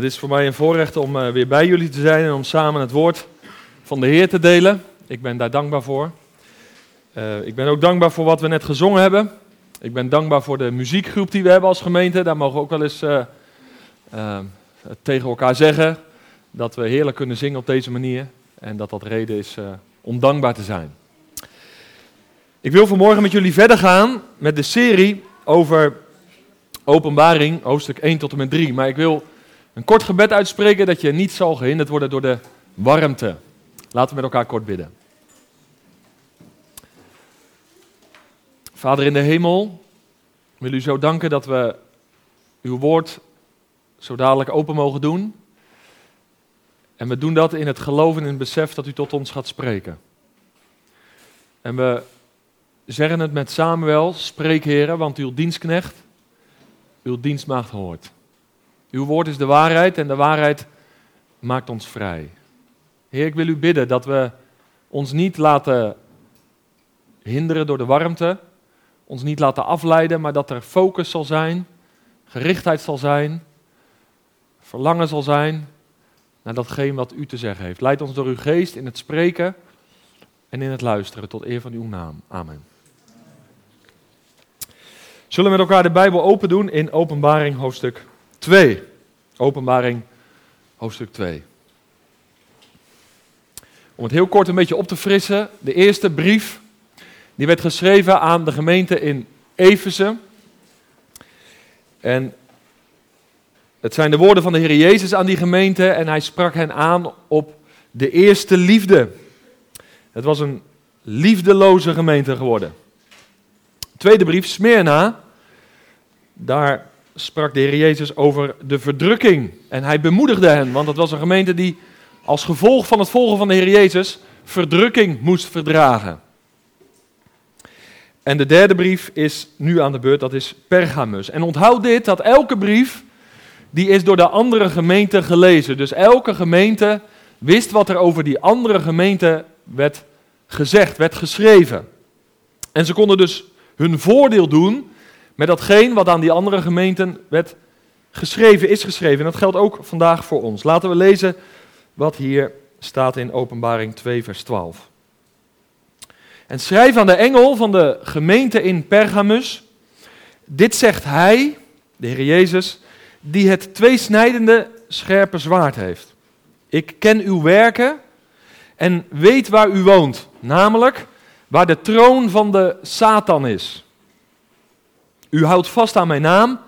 Het is voor mij een voorrecht om uh, weer bij jullie te zijn en om samen het woord van de Heer te delen. Ik ben daar dankbaar voor. Uh, ik ben ook dankbaar voor wat we net gezongen hebben. Ik ben dankbaar voor de muziekgroep die we hebben als gemeente. Daar mogen we ook wel eens uh, tegen elkaar zeggen dat we heerlijk kunnen zingen op deze manier. En dat dat reden is om dankbaar te zijn. Ik wil vanmorgen met jullie verder gaan met de serie over openbaring, hoofdstuk 1 tot en met 3. Maar ik wil een kort gebed uitspreken dat je niet zal gehinderd worden door de warmte. Laten we met elkaar kort bidden. Vader in de hemel, wil u zo danken dat we uw woord zo dadelijk open mogen doen. En we doen dat in het geloof en in het besef dat u tot ons gaat spreken. En we zeggen het met Samuel, spreek heren, want uw dienstknecht, uw dienstmaagd hoort. Uw woord is de waarheid en de waarheid maakt ons vrij. Heer, ik wil u bidden dat we ons niet laten hinderen door de warmte, ons niet laten afleiden, maar dat er focus zal zijn, gerichtheid zal zijn, verlangen zal zijn naar datgene wat u te zeggen heeft. Leid ons door uw geest in het spreken en in het luisteren tot eer van uw naam. Amen. Zullen we met elkaar de Bijbel open doen in Openbaring hoofdstuk 2. Openbaring hoofdstuk 2. Om het heel kort een beetje op te frissen. De eerste brief die werd geschreven aan de gemeente in Efeze. En het zijn de woorden van de Heer Jezus aan die gemeente en hij sprak hen aan op de eerste liefde. Het was een liefdeloze gemeente geworden. Tweede brief, Smyrna. Daar sprak de Heer Jezus over de verdrukking. En hij bemoedigde hen, want het was een gemeente die als gevolg van het volgen van de Heer Jezus verdrukking moest verdragen. En de derde brief is nu aan de beurt, dat is Pergamus. En onthoud dit, dat elke brief, die is door de andere gemeente gelezen. Dus elke gemeente wist wat er over die andere gemeente werd gezegd, werd geschreven. En ze konden dus hun voordeel doen met datgene wat aan die andere gemeenten werd geschreven, is geschreven. En dat geldt ook vandaag voor ons. Laten we lezen wat hier staat in Openbaring 2, vers 12. En schrijf aan de engel van de gemeente in Pergamus. Dit zegt hij, de Heer Jezus, die het tweesnijdende scherpe zwaard heeft. Ik ken uw werken en weet waar u woont, namelijk waar de troon van de Satan is. U houdt vast aan mijn naam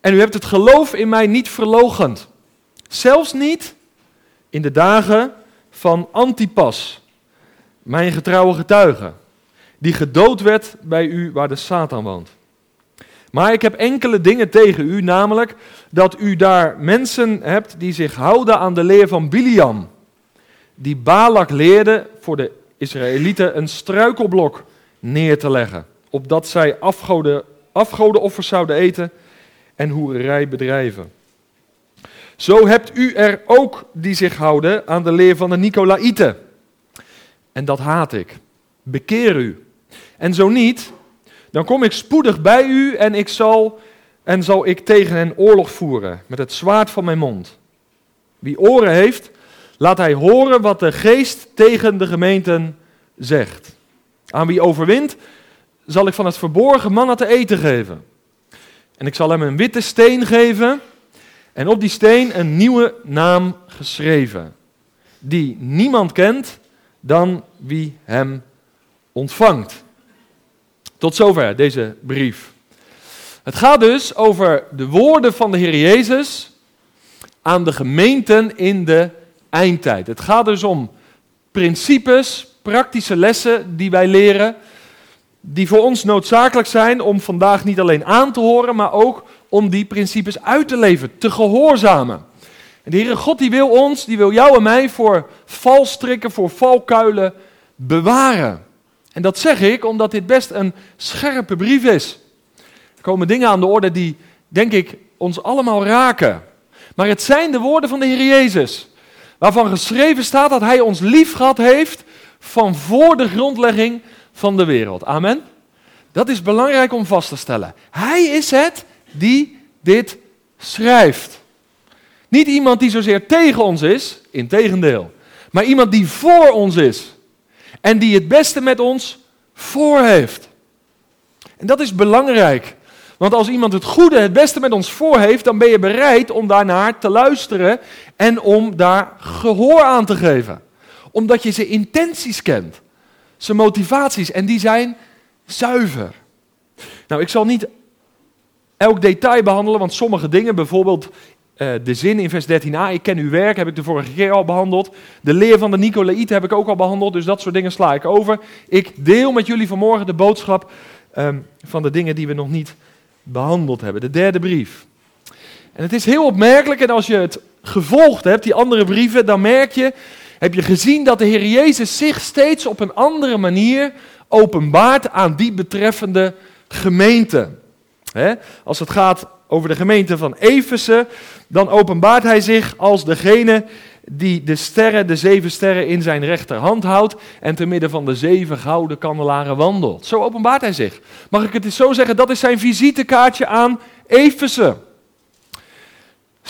en u hebt het geloof in mij niet verlogend. Zelfs niet in de dagen van Antipas, mijn getrouwe getuige, die gedood werd bij u waar de Satan woont. Maar ik heb enkele dingen tegen u, namelijk dat u daar mensen hebt die zich houden aan de leer van Biliam, die Balak leerde voor de Israëlieten een struikelblok neer te leggen, opdat zij afgoden afgodenoffers zouden eten en hoererij bedrijven. Zo hebt u er ook die zich houden aan de leer van de Nicolaïten. En dat haat ik. Bekeer u. En zo niet, dan kom ik spoedig bij u en ik zal en zal ik tegen hen oorlog voeren met het zwaard van mijn mond. Wie oren heeft, laat hij horen wat de geest tegen de gemeenten zegt. Aan wie overwint, zal ik van het verborgen mannen te eten geven. En ik zal hem een witte steen geven en op die steen een nieuwe naam geschreven, die niemand kent dan wie hem ontvangt. Tot zover deze brief. Het gaat dus over de woorden van de Heer Jezus aan de gemeenten in de eindtijd. Het gaat dus om principes, praktische lessen die wij leren die voor ons noodzakelijk zijn om vandaag niet alleen aan te horen, maar ook om die principes uit te leven, te gehoorzamen. En de Heere God die wil ons, die wil jou en mij voor valstrikken, voor valkuilen bewaren. En dat zeg ik omdat dit best een scherpe brief is. Er komen dingen aan de orde die, denk ik, ons allemaal raken. Maar het zijn de woorden van de Heer Jezus, waarvan geschreven staat dat Hij ons lief gehad heeft van voor de grondlegging van de wereld. Amen. Dat is belangrijk om vast te stellen. Hij is het die dit schrijft. Niet iemand die zozeer tegen ons is, integendeel. Maar iemand die voor ons is. En die het beste met ons voor heeft. En dat is belangrijk. Want als iemand het goede, het beste met ons voor heeft, dan ben je bereid om daarnaar te luisteren en om daar gehoor aan te geven. Omdat je zijn intenties kent, zijn motivaties, en die zijn zuiver. Nou, ik zal niet elk detail behandelen, want sommige dingen, bijvoorbeeld uh, de zin in vers 13a, ik ken uw werk, heb ik de vorige keer al behandeld. De leer van de Nicolaïten heb ik ook al behandeld, dus dat soort dingen sla ik over. Ik deel met jullie vanmorgen de boodschap um, van de dingen die we nog niet behandeld hebben. De derde brief. En het is heel opmerkelijk, en als je het gevolgd hebt, die andere brieven, dan merk je, heb je gezien dat de Heer Jezus zich steeds op een andere manier openbaart aan die betreffende gemeente. als het gaat over de gemeente van Efeze, dan openbaart hij zich als degene die de sterren, de zeven sterren in zijn rechterhand houdt en te midden van de zeven gouden kandelaren wandelt. Zo openbaart hij zich. Mag ik het eens zo zeggen? Dat is zijn visitekaartje aan Efeze.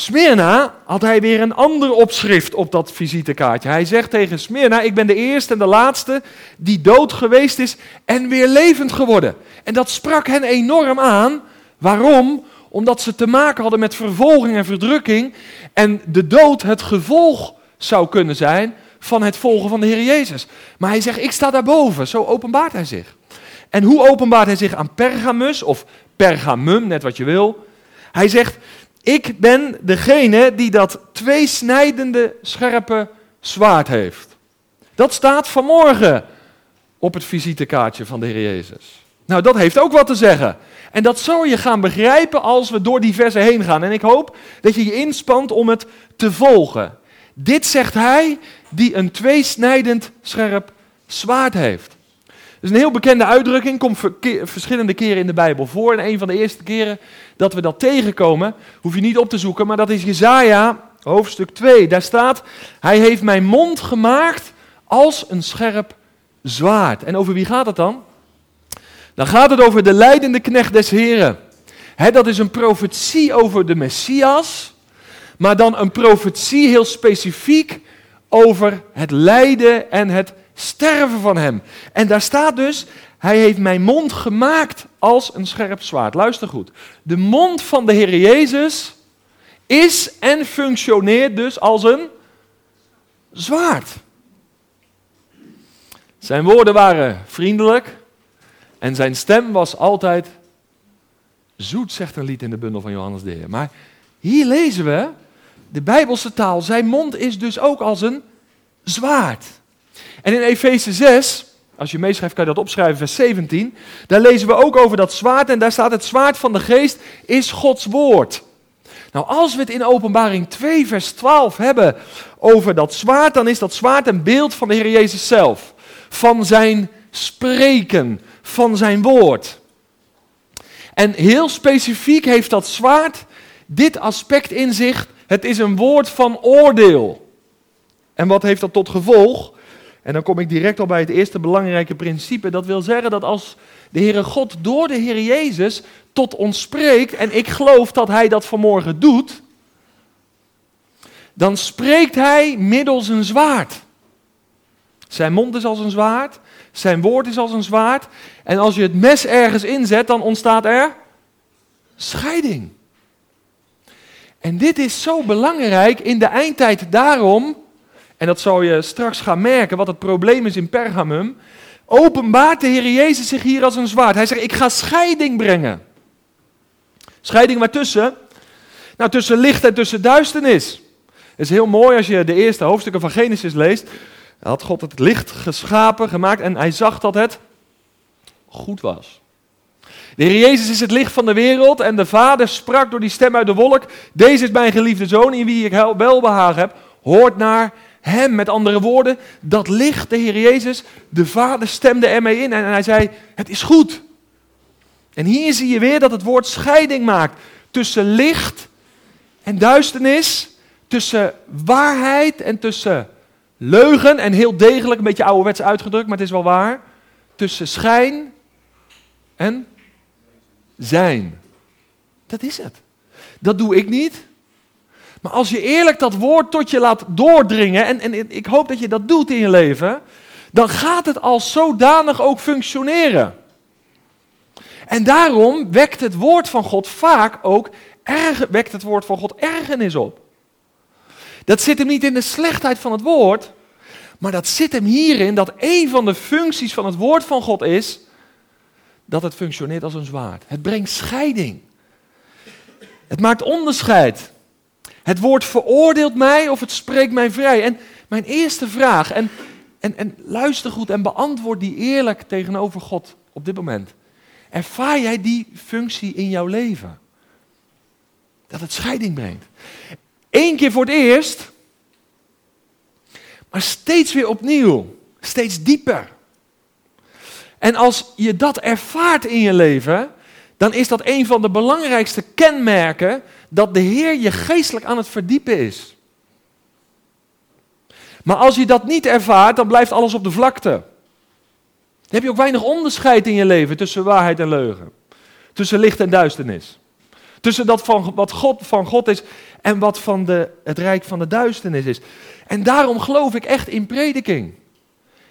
Smyrna had hij weer een ander opschrift op dat visitekaartje. Hij zegt tegen Smyrna: Ik ben de eerste en de laatste die dood geweest is en weer levend geworden. En dat sprak hen enorm aan. Waarom? Omdat ze te maken hadden met vervolging en verdrukking. En de dood het gevolg zou kunnen zijn van het volgen van de Heer Jezus. Maar hij zegt: Ik sta daarboven. Zo openbaart hij zich. En hoe openbaart hij zich aan Pergamus of Pergamum, net wat je wil? Hij zegt: ik ben degene die dat tweesnijdende scherpe zwaard heeft. Dat staat vanmorgen op het visitekaartje van de Heer Jezus. Nou, dat heeft ook wat te zeggen. En dat zou je gaan begrijpen als we door die versen heen gaan. En ik hoop dat je je inspant om het te volgen. Dit zegt hij die een tweesnijdend scherp zwaard heeft. Dat is een heel bekende uitdrukking, komt verschillende keren in de Bijbel voor. En een van de eerste keren dat we dat tegenkomen, hoef je niet op te zoeken, maar dat is Jezaja, hoofdstuk 2. Daar staat, hij heeft mijn mond gemaakt als een scherp zwaard. En over wie gaat het dan? Dan gaat het over de leidende knecht des Heren. dat is een profetie over de Messias, maar dan een profetie heel specifiek over het lijden en het sterven van hem. En daar staat dus, hij heeft mijn mond gemaakt als een scherp zwaard. Luister goed. De mond van de Heer Jezus is en functioneert dus als een zwaard. Zijn woorden waren vriendelijk en zijn stem was altijd zoet, zegt een lied in de bundel van Johannes de Heer. Maar hier lezen we de Bijbelse taal. Zijn mond is dus ook als een zwaard. En in Efeze 6, als je meeschrijft kan je dat opschrijven, vers 17. Daar lezen we ook over dat zwaard en daar staat het zwaard van de geest is Gods woord. Nou, als we het in openbaring 2, vers 12 hebben over dat zwaard, dan is dat zwaard een beeld van de Heer Jezus zelf. Van zijn spreken, van zijn woord. En heel specifiek heeft dat zwaard dit aspect in zich. Het is een woord van oordeel. En wat heeft dat tot gevolg? En dan kom ik direct al bij het eerste belangrijke principe. Dat wil zeggen dat als de Heere God door de Heer Jezus tot ons spreekt, en ik geloof dat Hij dat vanmorgen doet, dan spreekt Hij middels een zwaard. Zijn mond is als een zwaard, zijn woord is als een zwaard. En als je het mes ergens inzet, dan ontstaat er scheiding. En dit is zo belangrijk in de eindtijd daarom en dat zal je straks gaan merken, wat het probleem is in Pergamum, openbaart de Heer Jezus zich hier als een zwaard. Hij zegt, ik ga scheiding brengen. Scheiding waartussen? Nou, tussen licht en tussen duisternis. Het is heel mooi als je de eerste hoofdstukken van Genesis leest. Had God het licht geschapen, gemaakt en hij zag dat het goed was. De Heer Jezus is het licht van de wereld en de Vader sprak door die stem uit de wolk. Deze is mijn geliefde zoon in wie ik welbehagen heb. Hoort naar hem. Met andere woorden, dat licht, de Heer Jezus, de Vader stemde ermee in en hij zei, het is goed. En hier zie je weer dat het woord scheiding maakt tussen licht en duisternis, tussen waarheid en tussen leugen en heel degelijk, een beetje ouderwets uitgedrukt, maar het is wel waar, tussen schijn en zijn. Dat is het. Dat doe ik niet. Maar als je eerlijk dat woord tot je laat doordringen, en, en ik hoop dat je dat doet in je leven, dan gaat het als zodanig ook functioneren. En daarom wekt het woord van God vaak ook wekt het woord van God ergernis op. Dat zit hem niet in de slechtheid van het woord, maar dat zit hem hierin dat een van de functies van het woord van God is dat het functioneert als een zwaard. Het brengt scheiding. Het maakt onderscheid. Het woord veroordeelt mij of het spreekt mij vrij. En mijn eerste vraag, en, en, en luister goed en beantwoord die eerlijk tegenover God op dit moment. Ervaar jij die functie in jouw leven? Dat het scheiding brengt. Eén keer voor het eerst, maar steeds weer opnieuw, steeds dieper. En als je dat ervaart in je leven, dan is dat een van de belangrijkste kenmerken dat de Heer je geestelijk aan het verdiepen is. Maar als je dat niet ervaart, dan blijft alles op de vlakte. Dan heb je ook weinig onderscheid in je leven tussen waarheid en leugen. Tussen licht en duisternis. Tussen dat van wat God van God is en wat van de, het rijk van de duisternis is. En daarom geloof ik echt in prediking.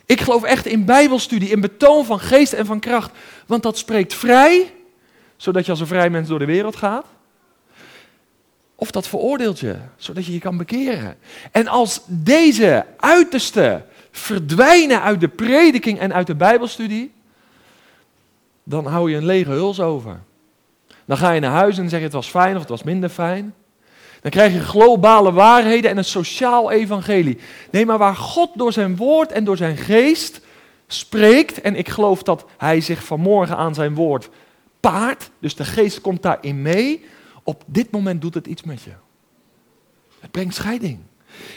Ik geloof echt in bijbelstudie, in betoon van geest en van kracht. Want dat spreekt vrij, zodat je als een vrij mens door de wereld gaat. Of dat veroordeelt je, zodat je je kan bekeren. En als deze uiterste verdwijnen uit de prediking en uit de bijbelstudie, dan hou je een lege huls over. Dan ga je naar huis en zeg je het was fijn of het was minder fijn. Dan krijg je globale waarheden en een sociaal evangelie. Nee, maar waar God door zijn woord en door zijn geest spreekt, en ik geloof dat hij zich vanmorgen aan zijn woord paart, dus de geest komt daarin mee, op dit moment doet het iets met je. Het brengt scheiding.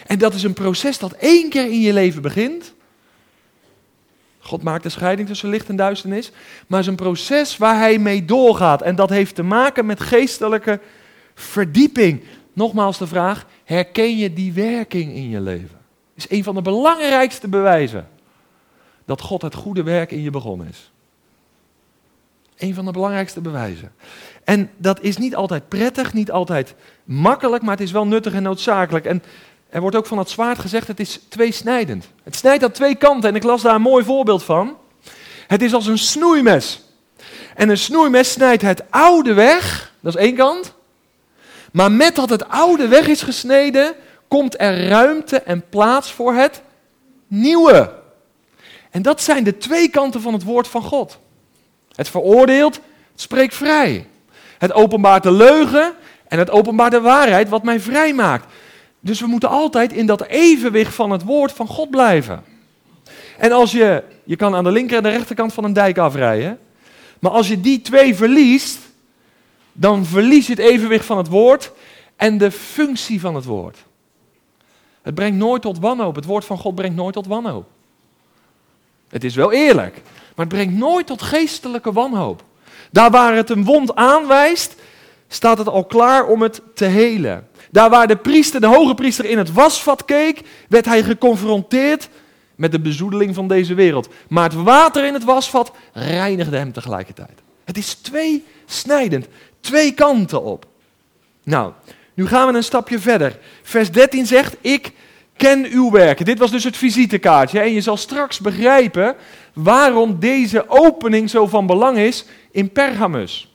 En dat is een proces dat één keer in je leven begint. God maakt de scheiding tussen licht en duisternis. Maar het is een proces waar hij mee doorgaat. En dat heeft te maken met geestelijke verdieping. Nogmaals de vraag, herken je die werking in je leven? is een van de belangrijkste bewijzen dat God het goede werk in je begonnen is. Een van de belangrijkste bewijzen. En dat is niet altijd prettig, niet altijd makkelijk, maar het is wel nuttig en noodzakelijk. En er wordt ook van het zwaard gezegd, het is tweesnijdend. Het snijdt aan twee kanten en ik las daar een mooi voorbeeld van. Het is als een snoeimes. En een snoeimes snijdt het oude weg, dat is één kant. Maar met dat het oude weg is gesneden, komt er ruimte en plaats voor het nieuwe. En dat zijn de twee kanten van het woord van God. Het veroordeelt, het spreekt vrij. Het openbaart de leugen en het openbaart de waarheid wat mij vrij maakt. Dus we moeten altijd in dat evenwicht van het woord van God blijven. En als je, je kan aan de linker en de rechterkant van een dijk afrijden, maar als je die twee verliest, dan verlies je het evenwicht van het woord en de functie van het woord. Het brengt nooit tot wanhoop. Het woord van God brengt nooit tot wanhoop. Het is wel eerlijk, maar het brengt nooit tot geestelijke wanhoop. Daar waar het een wond aanwijst, staat het al klaar om het te helen. Daar waar de priester, de hoge priester in het wasvat keek, werd hij geconfronteerd met de bezoedeling van deze wereld. Maar het water in het wasvat reinigde hem tegelijkertijd. Het is twee snijdend, twee kanten op. Nou, nu gaan we een stapje verder. Vers 13 zegt, ik ken uw werken. Dit was dus het visitekaartje. En je zal straks begrijpen waarom deze opening zo van belang is in Pergamus.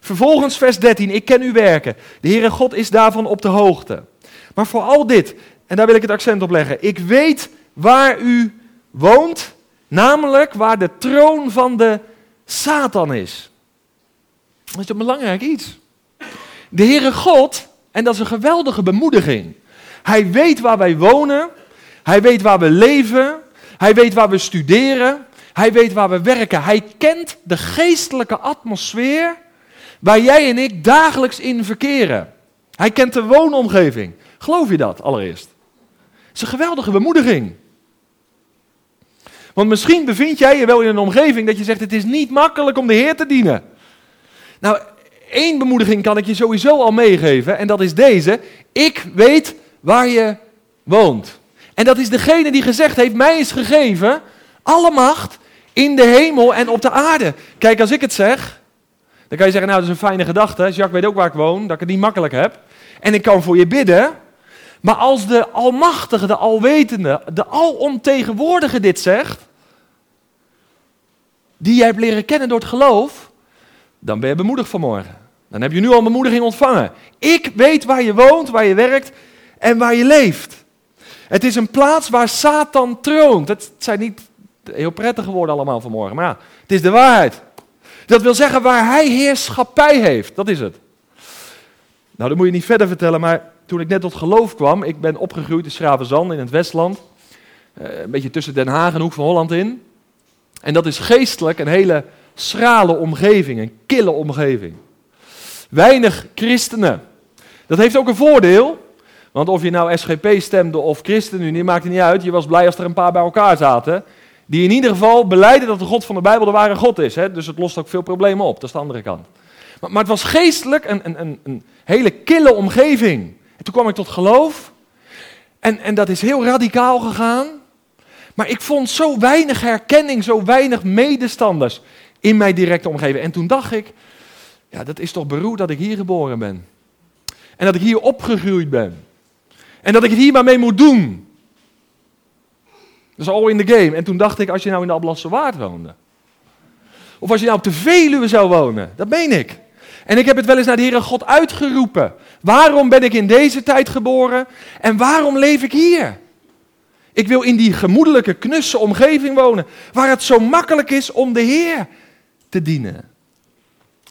Vervolgens vers 13, ik ken uw werken. De Heere God is daarvan op de hoogte. Maar vooral dit, en daar wil ik het accent op leggen. Ik weet waar u woont, namelijk waar de troon van de Satan is. Dat is een belangrijk iets. De Heere God, en dat is een geweldige bemoediging. Hij weet waar wij wonen, hij weet waar we leven, hij weet waar we studeren, hij weet waar we werken. Hij kent de geestelijke atmosfeer waar jij en ik dagelijks in verkeren. Hij kent de woonomgeving. Geloof je dat allereerst? Het is een geweldige bemoediging. Want misschien bevind jij je wel in een omgeving dat je zegt: het is niet makkelijk om de Heer te dienen. Nou, één bemoediging kan ik je sowieso al meegeven en dat is deze. Ik weet waar je woont. En dat is degene die gezegd heeft: mij is gegeven alle macht in de hemel en op de aarde. Kijk, als ik het zeg, dan kan je zeggen, nou dat is een fijne gedachte. Jacques weet ook waar ik woon, dat ik het niet makkelijk heb. en ik kan voor je bidden. Maar als de Almachtige, de Alwetende, de Alomtegenwoordige dit zegt, die jij hebt leren kennen door het geloof, dan ben je bemoedigd vanmorgen. Dan heb je nu al bemoediging ontvangen. Ik weet waar je woont, waar je werkt en waar je leeft. Het is een plaats waar Satan troont. Het zijn niet heel prettige woorden allemaal vanmorgen, maar ja, het is de waarheid. Dat wil zeggen waar hij heerschappij heeft, dat is het. Nou, dat moet je niet verder vertellen, maar toen ik net tot geloof kwam, ik ben opgegroeid in Schravenzand in het Westland, eh, een beetje tussen Den Haag en Hoek van Holland in. En dat is geestelijk een hele schrale omgeving, een kille omgeving. Weinig christenen. Dat heeft ook een voordeel, want of je nou SGP stemde of ChristenUnie, maakt het niet uit. Je was blij als er een paar bij elkaar zaten. Die in ieder geval beleiden dat de God van de Bijbel de ware God is. Hè? Dus het lost ook veel problemen op, dat is de andere kant. Maar, maar het was geestelijk een, een, een, hele kille omgeving. En toen kwam ik tot geloof. En, en dat is heel radicaal gegaan. Maar ik vond zo weinig herkenning, zo weinig medestanders in mijn directe omgeving. En toen dacht ik, ja, dat is toch beroerd dat ik hier geboren ben. En dat ik hier opgegroeid ben. En dat ik het hier maar mee moet doen. Dat is all in the game. En toen dacht ik, als je nou in de Ablasse Waard woonde. Of als je nou op de Veluwe zou wonen. Dat meen ik. En ik heb het wel eens naar de Heere God uitgeroepen. Waarom ben ik in deze tijd geboren? En waarom leef ik hier? Ik wil in die gemoedelijke, knusse omgeving wonen. Waar het zo makkelijk is om de Heer te dienen.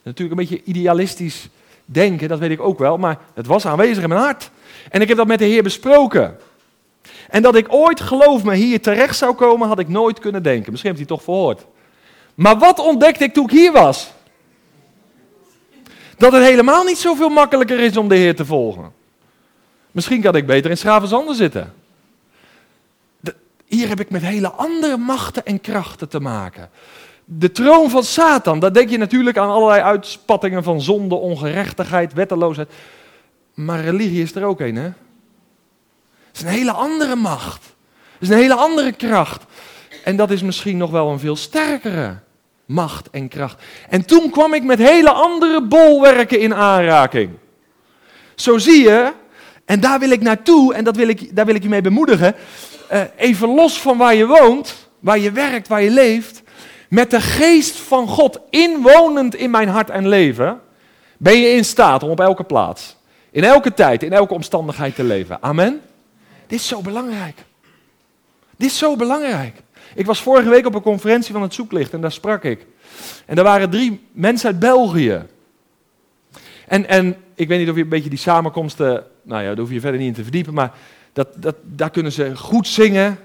Natuurlijk een beetje idealistisch denken, dat weet ik ook wel. Maar het was aanwezig in mijn hart. En ik heb dat met de Heer besproken. En dat ik ooit, geloof me, hier terecht zou komen, had ik nooit kunnen denken. Misschien heeft hij toch verhoord. Maar wat ontdekte ik toen ik hier was? Dat het helemaal niet zoveel makkelijker is om de Heer te volgen. Misschien kan ik beter in Schravenzanden zitten. hier heb ik met hele andere machten en krachten te maken. De troon van Satan, daar denk je natuurlijk aan allerlei uitspattingen van zonde, ongerechtigheid, wetteloosheid. Maar religie is er ook een, hè? Het is een hele andere macht. Het is een hele andere kracht. En dat is misschien nog wel een veel sterkere macht en kracht. En toen kwam ik met hele andere bolwerken in aanraking. Zo zie je, en daar wil ik naartoe, en dat wil ik, daar wil ik je mee bemoedigen. Uh, even los van waar je woont, waar je werkt, waar je leeft. Met de geest van God inwonend in mijn hart en leven, ben je in staat om op elke plaats in elke tijd, in elke omstandigheid te leven. Amen. Dit is zo belangrijk. Dit is zo belangrijk. Ik was vorige week op een conferentie van het Zoeklicht en daar sprak ik. En er waren drie mensen uit België. En, en ik weet niet of je een beetje die samenkomsten, nou ja, daar hoef je verder niet in te verdiepen, maar dat, dat, daar kunnen ze goed zingen.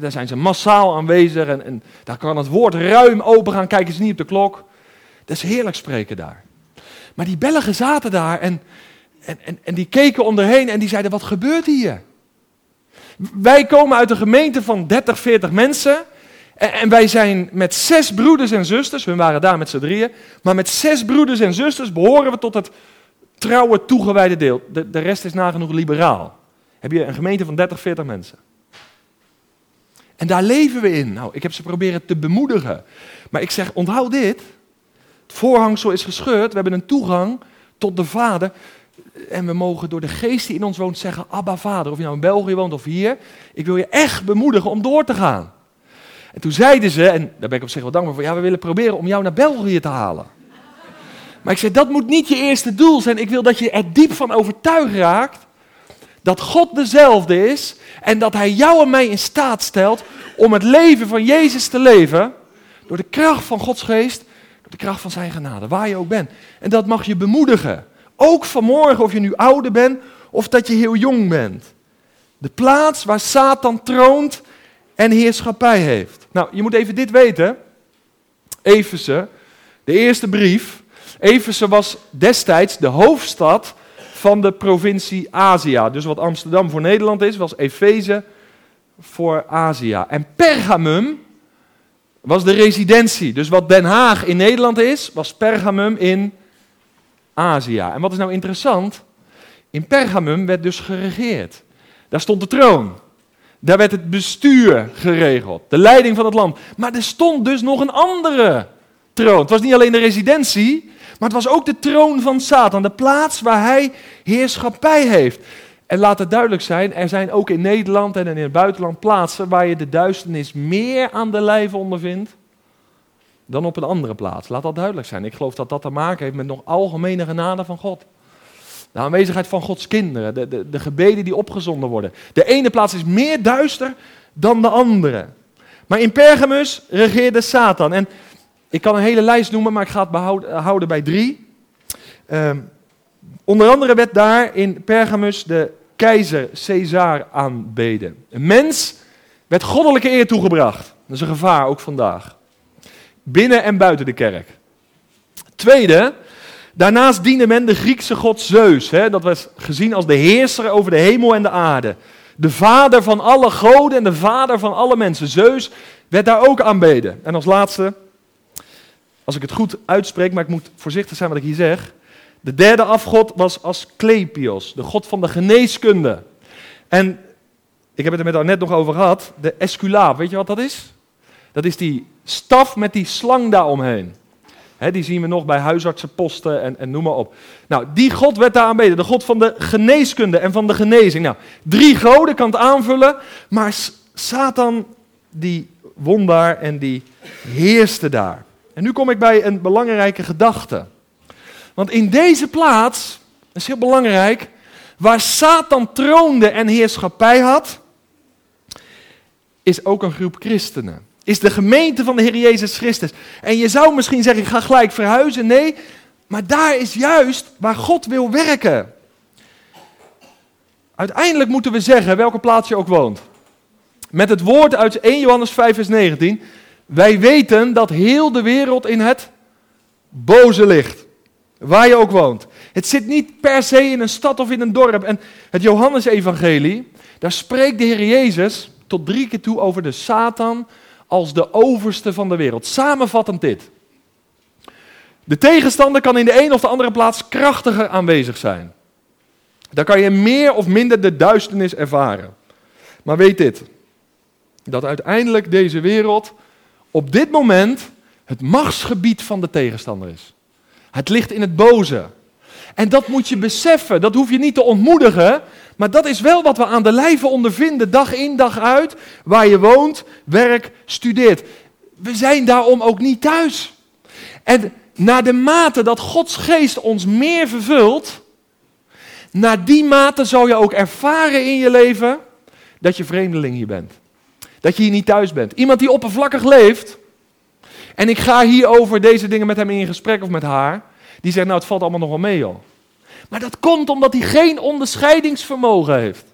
Daar zijn ze massaal aanwezig en, en daar kan het woord ruim open gaan. Kijken ze niet op de klok. Dat is heerlijk spreken daar. Maar die Belgen zaten daar en en, en, en die keken onderheen en die zeiden, wat gebeurt hier? Wij komen uit een gemeente van 30, 40 mensen. En, en wij zijn met zes broeders en zusters, we waren daar met z'n drieën. Maar met zes broeders en zusters behoren we tot het trouwe, toegewijde deel. De, de rest is nagenoeg liberaal. Heb je een gemeente van 30, 40 mensen. En daar leven we in. Nou, ik heb ze proberen te bemoedigen. Maar ik zeg, onthoud dit. Het voorhangsel is gescheurd. We hebben een toegang tot de Vader. En we mogen door de geest die in ons woont zeggen, Abba Vader, of je nou in België woont of hier, ik wil je echt bemoedigen om door te gaan. En toen zeiden ze, en daar ben ik op zich wel dankbaar voor, ja, we willen proberen om jou naar België te halen. Maar ik zei, dat moet niet je eerste doel zijn. Ik wil dat je er diep van overtuigd raakt dat God dezelfde is en dat Hij jou en mij in staat stelt om het leven van Jezus te leven door de kracht van Gods geest, door de kracht van Zijn genade, waar je ook bent. En dat mag je bemoedigen. Ook vanmorgen, of je nu ouder bent of dat je heel jong bent. De plaats waar Satan troont en heerschappij heeft. Nou, je moet even dit weten. Efeze, de eerste brief. Efeze was destijds de hoofdstad van de provincie Azië. Dus wat Amsterdam voor Nederland is, was Efeze voor Azië. En Pergamum was de residentie. Dus wat Den Haag in Nederland is, was Pergamum in Azië. En wat is nou interessant? In Pergamum werd dus geregeerd. Daar stond de troon. Daar werd het bestuur geregeld, de leiding van het land. Maar er stond dus nog een andere troon. Het was niet alleen de residentie, Maar het was ook de troon van Satan, de plaats waar hij heerschappij heeft. En laat het duidelijk zijn, er zijn ook in Nederland en in het buitenland plaatsen waar je de duisternis meer aan de lijve ondervindt dan op een andere plaats. Laat dat duidelijk zijn. Ik geloof dat dat te maken heeft met nog algemene genade van God. De aanwezigheid van Gods kinderen, de, de, de gebeden die opgezonden worden. De ene plaats is meer duister dan de andere. Maar in Pergamus regeerde Satan. En ik kan een hele lijst noemen, maar ik ga het behouden, houden bij drie. Um, onder andere werd daar in Pergamus de keizer Caesar aanbeden. Een mens werd goddelijke eer toegebracht. Dat is een gevaar, ook vandaag. Binnen en buiten de kerk. Tweede, daarnaast diende men de Griekse god Zeus. Hè, dat was gezien als de heerser over de hemel en de aarde. De vader van alle goden en de vader van alle mensen. Zeus werd daar ook aanbeden. En als laatste, als ik het goed uitspreek, maar ik moet voorzichtig zijn wat ik hier zeg. De derde afgod was Asclepios, de god van de geneeskunde. En ik heb het er met net nog over gehad, de esculaap, weet je wat dat is? Dat is die staf met die slang daaromheen. He, die zien we nog bij huisartsenposten en, en noem maar op. Nou, die God werd daar aanbeden. De God van de geneeskunde en van de genezing. Nou, drie goden kan het aanvullen. Maar Satan, die won daar en die heerste daar. En nu kom ik bij een belangrijke gedachte. Want in deze plaats, dat is heel belangrijk, waar Satan troonde en heerschappij had, is ook een groep christenen. Is de gemeente van de Heer Jezus Christus. En je zou misschien zeggen, ik ga gelijk verhuizen. Nee, maar daar is juist waar God wil werken. Uiteindelijk moeten we zeggen, welke plaats je ook woont. Met het woord uit 1 Johannes 5 vers 19. Wij weten dat heel de wereld in het boze ligt. Waar je ook woont. Het zit niet per se in een stad of in een dorp. En het Johannesevangelie, daar spreekt de Heer Jezus tot drie keer toe over de Satan als de overste van de wereld. Samenvattend dit. De tegenstander kan in de een of de andere plaats krachtiger aanwezig zijn. Daar kan je meer of minder de duisternis ervaren. Maar weet dit, dat uiteindelijk deze wereld op dit moment het machtsgebied van de tegenstander is. Het ligt in het boze. En dat moet je beseffen, dat hoef je niet te ontmoedigen, maar dat is wel wat we aan de lijve ondervinden, dag in dag uit, waar je woont, werkt, studeert. We zijn daarom ook niet thuis. En naar de mate dat Gods geest ons meer vervult, naar die mate zal je ook ervaren in je leven dat je vreemdeling hier bent. Dat je hier niet thuis bent. Iemand die oppervlakkig leeft, en ik ga hier over deze dingen met hem in gesprek of met haar, die zegt, nou het valt allemaal nog wel mee joh. Maar dat komt omdat hij geen onderscheidingsvermogen heeft.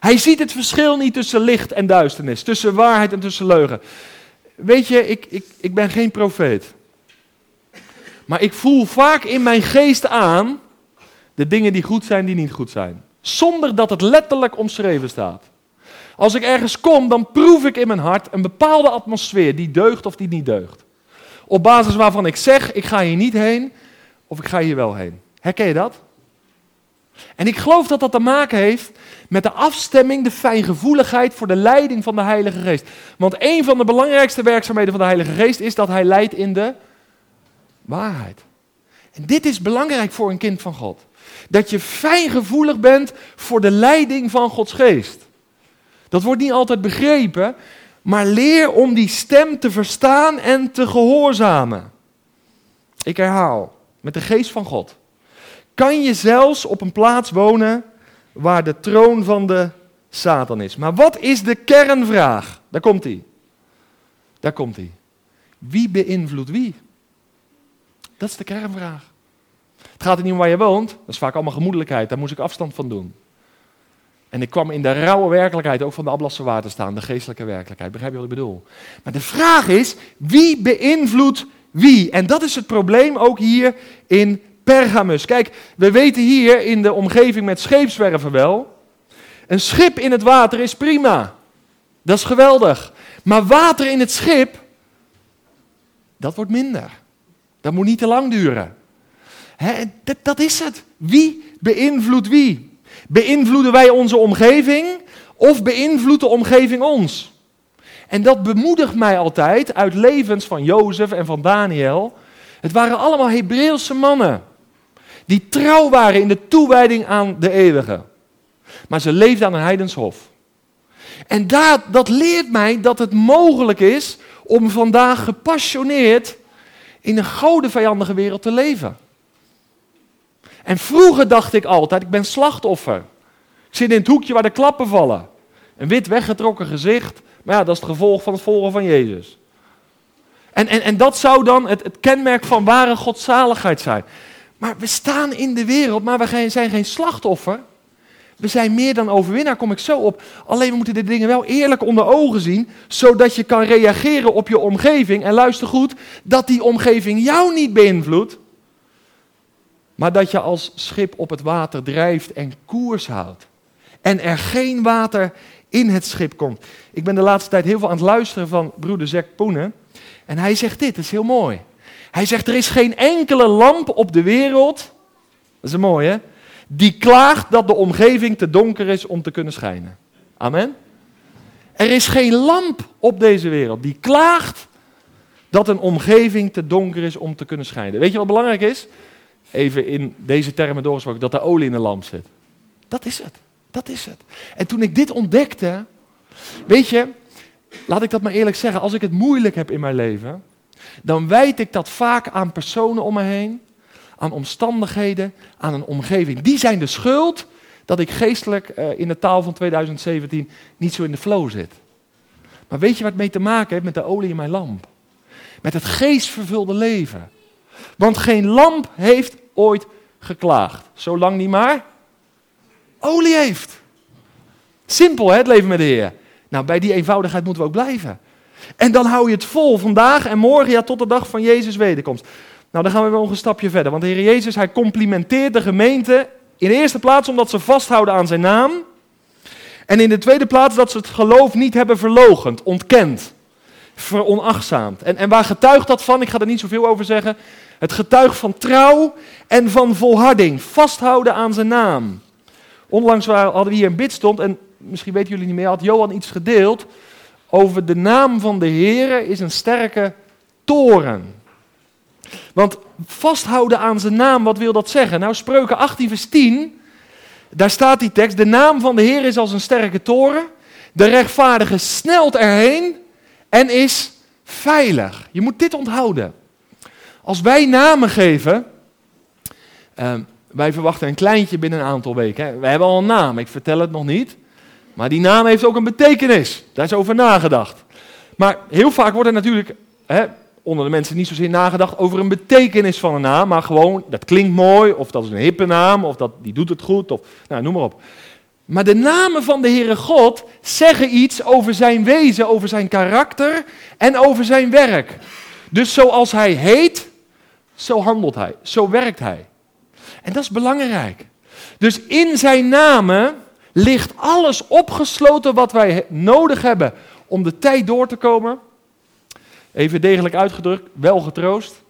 Hij ziet het verschil niet tussen licht en duisternis, tussen waarheid en tussen leugen. Weet je, ik, ik, ik ben geen profeet. Maar ik voel vaak in mijn geest aan de dingen die goed zijn, die niet goed zijn. Zonder dat het letterlijk omschreven staat. Als ik ergens kom, dan proef ik in mijn hart een bepaalde atmosfeer die deugt of die niet deugt. Op basis waarvan ik zeg, ik ga hier niet heen of ik ga hier wel heen. Herken je dat? En ik geloof dat dat te maken heeft met de afstemming, de fijngevoeligheid voor de leiding van de Heilige Geest. Want een van de belangrijkste werkzaamheden van de Heilige Geest is dat hij leidt in de waarheid. En dit is belangrijk voor een kind van God. Dat je fijngevoelig bent voor de leiding van Gods Geest. Dat wordt niet altijd begrepen, maar leer om die stem te verstaan en te gehoorzamen. Ik herhaal, met de geest van God kan je zelfs op een plaats wonen waar de troon van de Satan is. Maar wat is de kernvraag? Daar komt hij. Daar komt hij. Wie beïnvloedt wie? Dat is de kernvraag. Het gaat er niet om waar je woont. Dat is vaak allemaal gemoedelijkheid. Daar moest ik afstand van doen. En ik kwam in de rauwe werkelijkheid ook van de Ablasse te staan, de geestelijke werkelijkheid. Begrijp je wat ik bedoel? Maar de vraag is, wie beïnvloedt wie? En dat is het probleem ook hier in Pergamus. Kijk, we weten hier in de omgeving met scheepswerven wel. Een schip in het water is prima. Dat is geweldig. Maar water in het schip, dat wordt minder. Dat moet niet te lang duren. dat, dat is het. Wie beïnvloedt wie? Beïnvloeden wij onze omgeving of beïnvloedt de omgeving ons? En dat bemoedigt mij altijd uit levens van Jozef en van Daniel Het waren allemaal Hebreeuwse mannen. Die trouw waren in de toewijding aan de eeuwige. Maar ze leefden aan een heidenshof. En dat, dat leert mij dat het mogelijk is om vandaag gepassioneerd in een godenvijandige wereld te leven. En vroeger dacht ik altijd, ik ben slachtoffer. Ik zit in het hoekje waar de klappen vallen. Een wit weggetrokken gezicht, maar ja, dat is het gevolg van het volgen van Jezus. En, en, en dat zou dan het, het kenmerk van ware godzaligheid zijn. Maar we staan in de wereld, maar we zijn geen slachtoffer. We zijn meer dan overwinnaar, kom ik zo op. Alleen we moeten de dingen wel eerlijk onder ogen zien, zodat je kan reageren op je omgeving. En luister goed, dat die omgeving jou niet beïnvloedt, maar dat je als schip op het water drijft en koers houdt. En er geen water in het schip komt. Ik ben de laatste tijd heel veel aan het luisteren van broeder Zek Poenen. En hij zegt dit, dat is heel mooi. Hij zegt, er is geen enkele lamp op de wereld, dat is een mooi hè, die klaagt dat de omgeving te donker is om te kunnen schijnen. Amen. Er is geen lamp op deze wereld die klaagt dat een omgeving te donker is om te kunnen schijnen. Weet je wat belangrijk is? Even in deze termen doorgesproken, dat de olie in de lamp zit. Dat is het. Dat is het. En toen ik dit ontdekte, weet je, laat ik dat maar eerlijk zeggen, als ik het moeilijk heb in mijn leven, dan wijd ik dat vaak aan personen om me heen, aan omstandigheden, aan een omgeving. Die zijn de schuld dat ik geestelijk uh, in de taal van 2017 niet zo in de flow zit. Maar weet je wat mee te maken heeft met de olie in mijn lamp? Met het geestvervulde leven. Want geen lamp heeft ooit geklaagd, zolang die maar olie heeft. Simpel hè, het leven met de Heer. Nou, bij die eenvoudigheid moeten we ook blijven. En dan hou je het vol vandaag en morgen, ja, tot de dag van Jezus' wederkomst. Nou, dan gaan we nog een stapje verder. Want de Heer Jezus, hij complimenteert de gemeente in de eerste plaats omdat ze vasthouden aan zijn naam. En in de tweede plaats dat ze het geloof niet hebben verlogend, ontkend, veronachtzaamd. En, en waar getuigt dat van? Ik ga er niet zoveel over zeggen. Het getuigt van trouw en van volharding, vasthouden aan zijn naam. Onlangs hadden we hier een bidstond en misschien weten jullie niet meer, had Johan iets gedeeld over de naam van de Heer is een sterke toren. Want vasthouden aan zijn naam, wat wil dat zeggen? Nou, Spreuken 18 vers 10, daar staat die tekst, de naam van de Heer is als een sterke toren, de rechtvaardige snelt erheen en is veilig. Je moet dit onthouden. Als wij namen geven, uh, wij verwachten een kleintje binnen een aantal weken. Hè. Wij hebben al een naam, ik vertel het nog niet. Maar die naam heeft ook een betekenis. Daar is over nagedacht. Maar heel vaak wordt er natuurlijk hè, onder de mensen niet zozeer nagedacht over een betekenis van een naam. Maar gewoon, dat klinkt mooi, of dat is een hippe naam, of dat, die doet het goed, of nou, noem maar op. Maar de namen van de Heere God zeggen iets over zijn wezen, over zijn karakter en over zijn werk. Dus zoals hij heet, zo handelt hij, zo werkt hij. En dat is belangrijk. Dus in zijn namen ligt alles opgesloten wat wij nodig hebben om de tijd door te komen. Even degelijk uitgedrukt, wel getroost.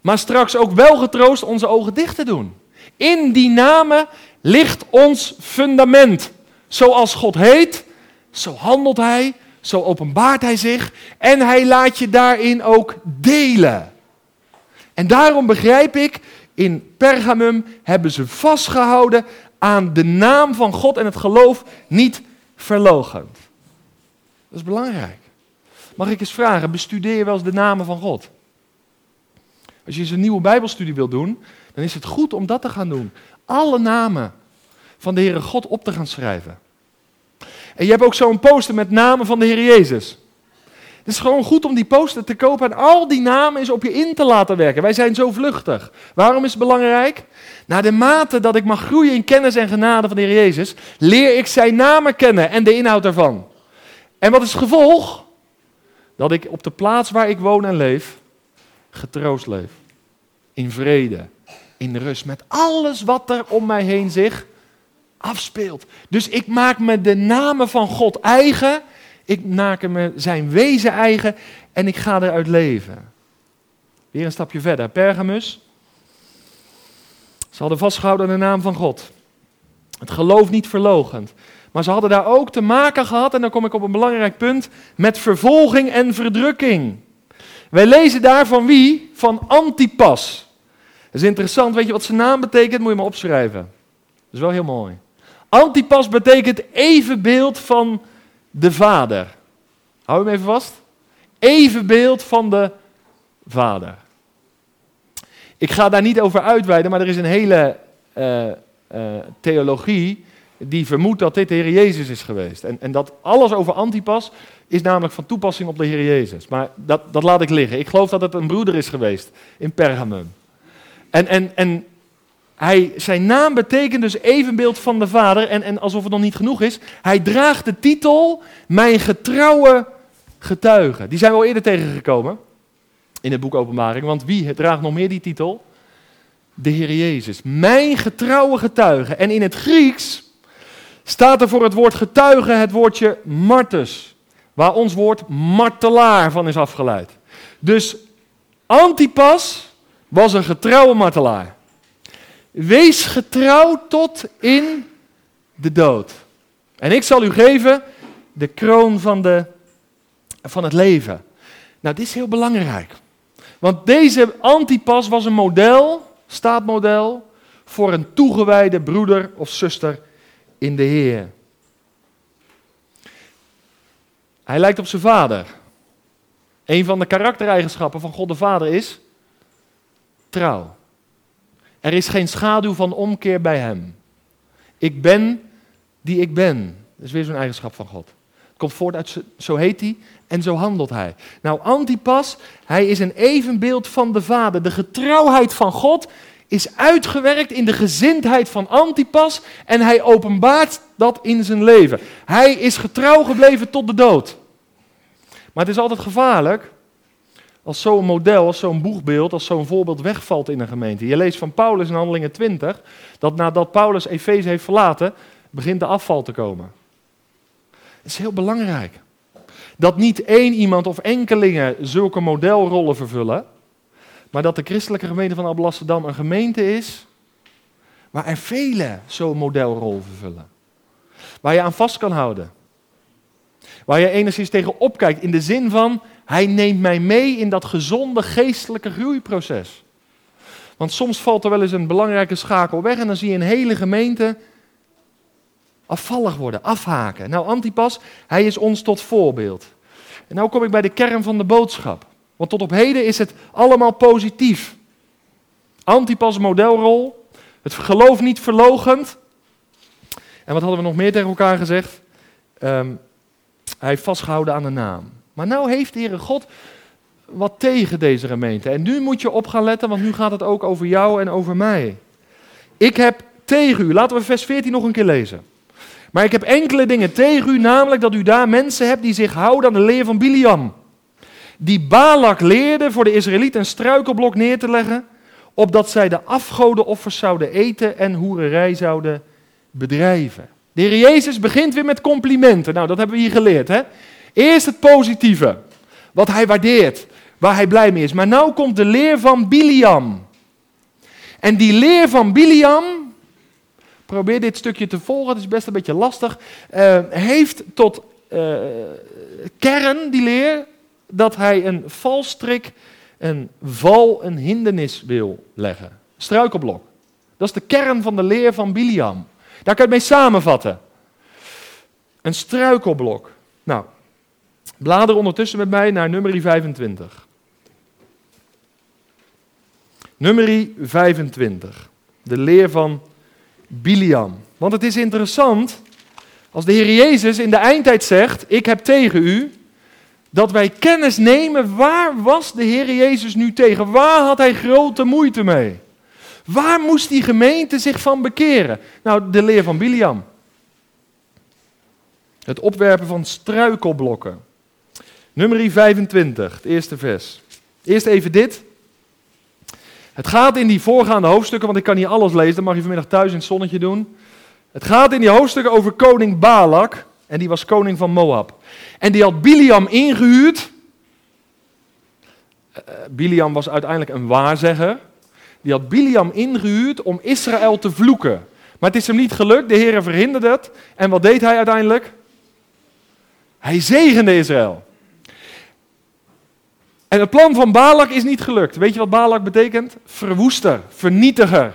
Maar straks ook wel getroost onze ogen dicht te doen. In die namen ligt ons fundament. Zoals God heet, zo handelt Hij, zo openbaart Hij zich en Hij laat je daarin ook delen. En daarom begrijp ik, in Pergamum hebben ze vastgehouden aan de naam van God en het geloof niet verlogend. Dat is belangrijk. Mag ik eens vragen, bestudeer je wel eens de namen van God? Als je eens een nieuwe Bijbelstudie wilt doen, dan is het goed om dat te gaan doen. Alle namen van de Heere God op te gaan schrijven. En je hebt ook zo'n poster met namen van de Heer Jezus. Het is gewoon goed om die poster te kopen en al die namen eens op je in te laten werken. Wij zijn zo vluchtig. Waarom is het belangrijk? Naar de mate dat ik mag groeien in kennis en genade van de Heer Jezus, leer ik zijn namen kennen en de inhoud daarvan. En wat is het gevolg? Dat ik op de plaats waar ik woon en leef, getroost leef. In vrede, in rust, met alles wat er om mij heen zich afspeelt. Dus ik maak me de namen van God eigen ik maak me zijn wezen eigen en ik ga eruit leven. Weer een stapje verder. Pergamus. Ze hadden vastgehouden aan de naam van God. Het geloof niet verlogend. Maar ze hadden daar ook te maken gehad, en dan kom ik op een belangrijk punt, met vervolging en verdrukking. Wij lezen daar van wie? Van Antipas. Dat is interessant, weet je wat zijn naam betekent? Moet je maar opschrijven. Dat is wel heel mooi. Antipas betekent evenbeeld van de Vader. Hou hem even vast. Evenbeeld van de Vader. Ik ga daar niet over uitweiden, maar er is een hele uh, uh, theologie die vermoedt dat dit de Heer Jezus is geweest. En, en dat alles over Antipas is namelijk van toepassing op de Heer Jezus. Maar dat, dat laat ik liggen. Ik geloof dat het een broeder is geweest in Pergamum. En, en, en hij, zijn naam betekent dus evenbeeld van de Vader. En, en alsof het nog niet genoeg is, hij draagt de titel Mijn getrouwe getuige. Die zijn we al eerder tegengekomen in het boek Openbaring. Want wie draagt nog meer die titel? De Heer Jezus. Mijn getrouwe getuige. En in het Grieks staat er voor het woord getuige het woordje martus. Waar ons woord martelaar van is afgeleid. Dus Antipas was een getrouwe martelaar. Wees getrouw tot in de dood. En ik zal u geven de kroon van, de, van het leven. Nou, dit is heel belangrijk. Want deze Antipas was een model, staatmodel, voor een toegewijde broeder of zuster in de Heer. Hij lijkt op zijn vader. Een van de karaktereigenschappen van God de Vader is trouw. Er is geen schaduw van omkeer bij hem. Ik ben die ik ben. Dat is weer zo'n eigenschap van God. Het komt voort uit, zo heet hij en zo handelt hij. Nou, Antipas, hij is een evenbeeld van de Vader. De getrouwheid van God is uitgewerkt in de gezindheid van Antipas en hij openbaart dat in zijn leven. Hij is getrouw gebleven tot de dood. Maar het is altijd gevaarlijk als zo'n model, als zo'n boegbeeld, als zo'n voorbeeld wegvalt in een gemeente. Je leest van Paulus in Handelingen 20 dat nadat Paulus Efeze heeft verlaten, begint de afval te komen. Het is heel belangrijk. Dat niet één iemand of enkelingen zulke modelrollen vervullen, maar dat de christelijke gemeente van Alblasserdam een gemeente is waar er velen zo'n modelrol vervullen. Waar je aan vast kan houden. Waar je enigszins tegen opkijkt in de zin van, hij neemt mij mee in dat gezonde geestelijke groeiproces. Want soms valt er wel eens een belangrijke schakel weg en dan zie je een hele gemeente afvallig worden, afhaken. Nou, Antipas, hij is ons tot voorbeeld. En nou kom ik bij de kern van de boodschap. Want tot op heden is het allemaal positief. Antipas modelrol, het geloof niet verlogend. En wat hadden we nog meer tegen elkaar gezegd? Um, hij heeft vastgehouden aan de naam. Maar nou heeft de Heere God wat tegen deze gemeente. En nu moet je op gaan letten, want nu gaat het ook over jou en over mij. Ik heb tegen u, laten we vers 14 nog een keer lezen. Maar ik heb enkele dingen tegen u, namelijk dat u daar mensen hebt die zich houden aan de leer van Biliam. Die Balak leerde voor de Israëlieten een struikelblok neer te leggen, opdat zij de afgodenoffers zouden eten en hoererij zouden bedrijven. De Heer Jezus begint weer met complimenten. Nou, dat hebben we hier geleerd. Hè? Eerst het positieve, wat hij waardeert, waar hij blij mee is. Maar nu komt de leer van Biliam. En die leer van Biliam, probeer dit stukje te volgen, het is best een beetje lastig, uh, heeft tot uh, kern, die leer, dat hij een valstrik, een val, een hindernis wil leggen. Struikelblok. Dat is de kern van de leer van Biliam. Daar kan je het mee samenvatten. Een struikelblok. Nou, blader ondertussen met mij naar nummer 25. Nummer 25. De leer van Biliam. Want het is interessant als de Heer Jezus in de eindtijd zegt: Ik heb tegen u. Dat wij kennis nemen, waar was de Heer Jezus nu tegen? Waar had hij grote moeite mee? Waar moest die gemeente zich van bekeren? Nou, de leer van Biliam. Het opwerpen van struikelblokken. Nummer 25, het eerste vers. Eerst even dit. Het gaat in die voorgaande hoofdstukken, want ik kan niet alles lezen, dat mag je vanmiddag thuis in het zonnetje doen. Het gaat in die hoofdstukken over koning Balak, en die was koning van Moab. En die had Biliam ingehuurd. Uh, Biliam was uiteindelijk een waarzegger die had Biliam ingehuurd om Israël te vloeken. Maar het is hem niet gelukt, de Heer verhinderde het. En wat deed hij uiteindelijk? Hij zegende Israël. En het plan van Balak is niet gelukt. Weet je wat Balak betekent? Verwoester, vernietiger.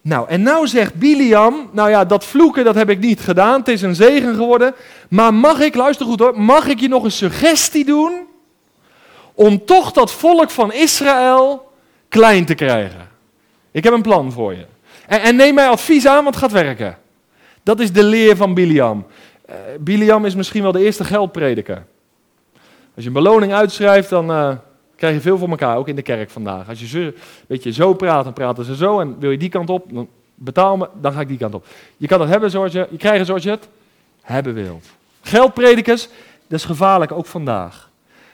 Nou, en nou zegt Biliam, nou ja, dat vloeken dat heb ik niet gedaan, het is een zegen geworden. Maar mag ik, luister goed hoor, mag ik je nog een suggestie doen om toch dat volk van Israël klein te krijgen? Ik heb een plan voor je. En, en neem mij advies aan, want het gaat werken. Dat is de leer van Biliam. Uh, Biliam is misschien wel de eerste geldprediker. Als je een beloning uitschrijft, dan uh, krijg je veel voor elkaar, ook in de kerk vandaag. Als je zo, weet je, zo praat, dan praten ze zo. En wil je die kant op, dan betaal me, dan ga ik die kant op. Je kan het hebben zoals je, je krijgen zoals je het hebben wilt. Geldpredikers, dat is gevaarlijk, ook vandaag.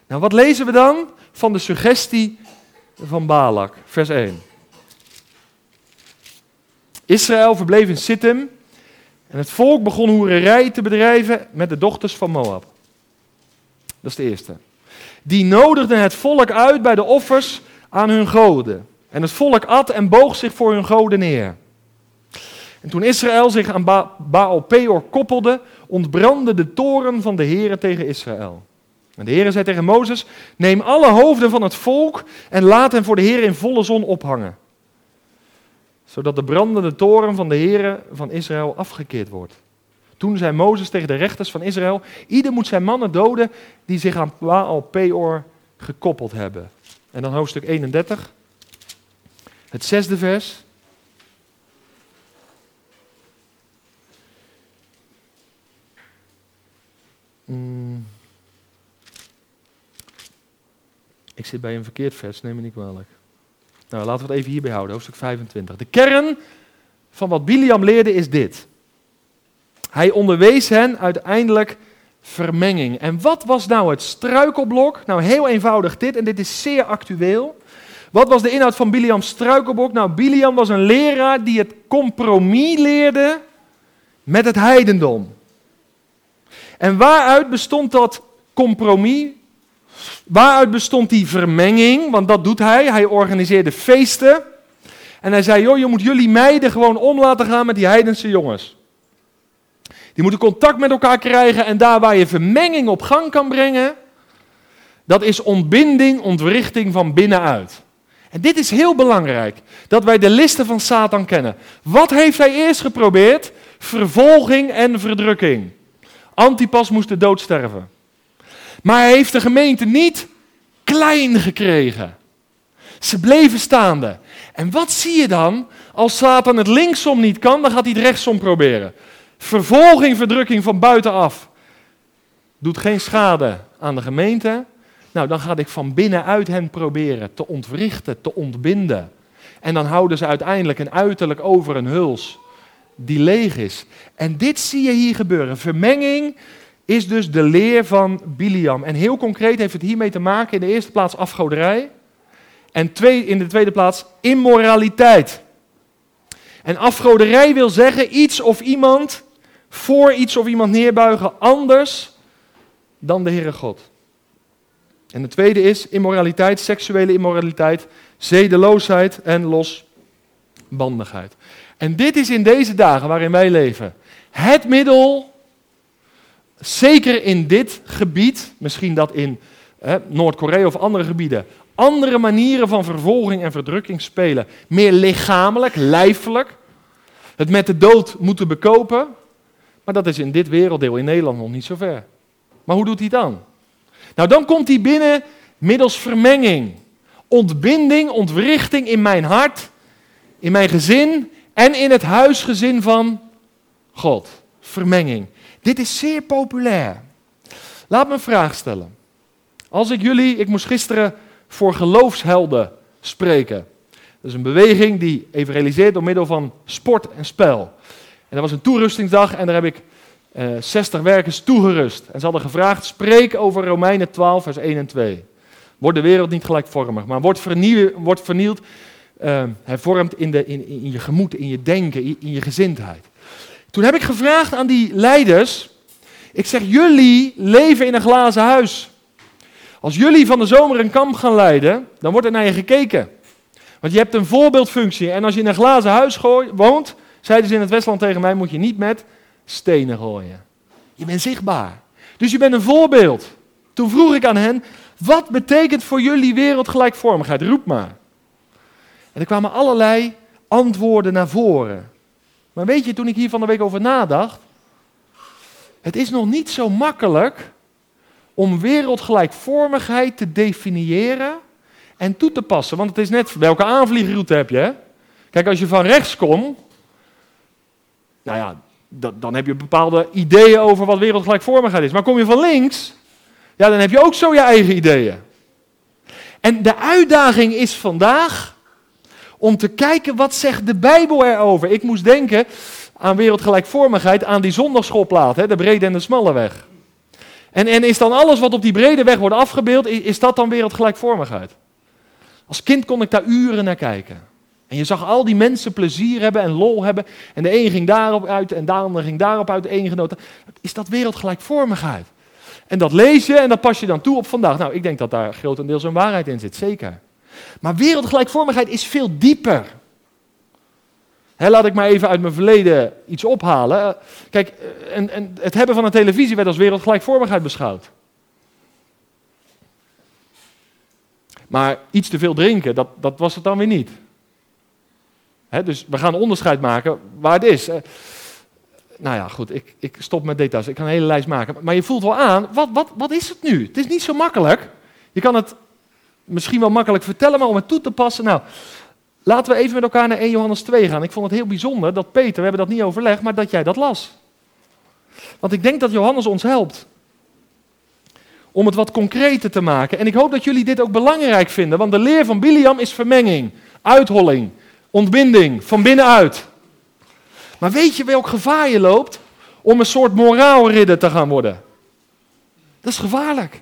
Nou, wat lezen we dan van de suggestie van Balak, vers 1. Israël verbleef in Sittim en het volk begon hoererij te bedrijven met de dochters van Moab. Dat is de eerste. Die nodigden het volk uit bij de offers aan hun goden. En het volk at en boog zich voor hun goden neer. En toen Israël zich aan ba Baal Peor koppelde, ontbrandde de toren van de Heere tegen Israël. En de Heere zei tegen Mozes, neem alle hoofden van het volk en laat hen voor de Heer in volle zon ophangen. Zodat de brandende toren van de Heere van Israël afgekeerd wordt. Toen zei Mozes tegen de rechters van Israël: Ieder moet zijn mannen doden die zich aan Baal Peor gekoppeld hebben. En dan hoofdstuk 31, het zesde vers. Hmm. Ik zit bij een verkeerd vers, neem me niet kwalijk. Nou, laten we het even hierbij houden, hoofdstuk 25. De kern van wat Biliam leerde is dit. Hij onderwees hen uiteindelijk vermenging. En wat was nou het struikelblok? Nou, heel eenvoudig dit, en dit is zeer actueel. Wat was de inhoud van Biliams struikelblok? Nou, Biliam was een leraar die het compromis leerde met het heidendom. En waaruit bestond dat compromis? Waaruit bestond die vermenging? Want dat doet hij. Hij organiseerde feesten. En hij zei, joh, je moet jullie meiden gewoon om laten gaan met die heidense jongens. Die moeten contact met elkaar krijgen en daar waar je vermenging op gang kan brengen, dat is ontbinding, ontwrichting van binnenuit. En dit is heel belangrijk, dat wij de listen van Satan kennen. Wat heeft hij eerst geprobeerd? Vervolging en verdrukking. Antipas moest de dood sterven. Maar hij heeft de gemeente niet klein gekregen. Ze bleven staande. En wat zie je dan? Als Satan het linksom niet kan, dan gaat hij het rechtsom proberen. Vervolging, verdrukking van buitenaf doet geen schade aan de gemeente. Nou, dan ga ik van binnenuit hen proberen te ontwrichten, te ontbinden. En dan houden ze uiteindelijk een uiterlijk over een huls die leeg is. En dit zie je hier gebeuren. Vermenging is dus de leer van Biliam. En heel concreet heeft het hiermee te maken in de eerste plaats afgoderij. En twee, in de tweede plaats immoraliteit. En afgoderij wil zeggen iets of iemand voor iets of iemand neerbuigen anders dan de Heere God. En de tweede is immoraliteit, seksuele immoraliteit, zedeloosheid en losbandigheid. En dit is in deze dagen waarin wij leven het middel, zeker in dit gebied, misschien dat in Noord-Korea of andere gebieden, andere manieren van vervolging en verdrukking spelen. Meer lichamelijk, lijfelijk. Het met de dood moeten bekopen. Maar dat is in dit werelddeel in Nederland nog niet zo ver. Maar hoe doet hij dan? Nou, dan komt hij binnen middels vermenging. Ontbinding, ontwrichting in mijn hart, in mijn gezin en in het huisgezin van God. Vermenging. Dit is zeer populair. Laat me een vraag stellen. Als ik jullie, ik moest gisteren voor geloofshelden spreken. Dat is een beweging die even realiseert door middel van sport en spel. En dat was een toerustingsdag en daar heb ik uh, eh, 60 werkers toegerust. En ze hadden gevraagd, spreek over Romeinen 12, vers 1 en 2. Wordt de wereld niet gelijkvormig, maar wordt, vernieuwd, wordt vernield, uh, hervormd in, in, in je gemoed, in je denken, in je gezindheid. Toen heb ik gevraagd aan die leiders, ik zeg, jullie leven in een glazen huis. Als jullie van de zomer een kamp gaan leiden, dan wordt er naar je gekeken. Want je hebt een voorbeeldfunctie. En als je in een glazen huis woont, zeiden ze in het Westland tegen mij, moet je niet met stenen gooien. Je bent zichtbaar. Dus je bent een voorbeeld. Toen vroeg ik aan hen, wat betekent voor jullie wereldgelijkvormigheid? Roep maar. En er kwamen allerlei antwoorden naar voren. Maar weet je, toen ik hier van de week over nadacht, het is nog niet zo makkelijk om wereldgelijkvormigheid te definiëren en toe te passen. Want het is net welke aanvliegroute heb je. Kijk, als je van rechts komt, nou ja, dan heb je bepaalde ideeën over wat wereldgelijkvormigheid is. Maar kom je van links, ja, dan heb je ook zo je eigen ideeën. En de uitdaging is vandaag om te kijken wat zegt de Bijbel erover. Ik moest denken aan wereldgelijkvormigheid, aan die zondagschoolplaat, hè, de brede en de smalle weg. En, en is dan alles wat op die brede weg wordt afgebeeld, is dat dan wereldgelijkvormigheid? Als kind kon ik daar uren naar kijken. En je zag al die mensen plezier hebben en lol hebben. En de een ging daarop uit en de ander ging daarop uit, de een genoten. Is dat wereldgelijkvormigheid? En dat lees je en dat pas je dan toe op vandaag. Nou, ik denk dat daar grotendeels een waarheid in zit, zeker. Maar wereldgelijkvormigheid is veel dieper. laat ik maar even uit mijn verleden iets ophalen. Kijk, en, en het hebben van een televisie werd als wereldgelijkvormigheid beschouwd. Maar iets te veel drinken, dat, dat was het dan weer niet. Dus we gaan onderscheid maken waar het is. Nou ja, goed, ik, ik stop met details. Ik kan een hele lijst maken. Maar je voelt wel aan, wat, wat, wat is het nu? Het is niet zo makkelijk. Je kan het misschien wel makkelijk vertellen, maar om het toe te passen. Nou, laten we even met elkaar naar 1 Johannes 2 gaan. Ik vond het heel bijzonder dat Peter, we hebben dat niet overlegd, maar dat jij dat las. Want ik denk dat Johannes ons helpt om het wat concreter te maken. En ik hoop dat jullie dit ook belangrijk vinden, want de leer van Biliam is vermenging, uitholling, ontbinding, van binnenuit. Maar weet je welk gevaar je loopt om een soort moraalridder te gaan worden? Dat is gevaarlijk.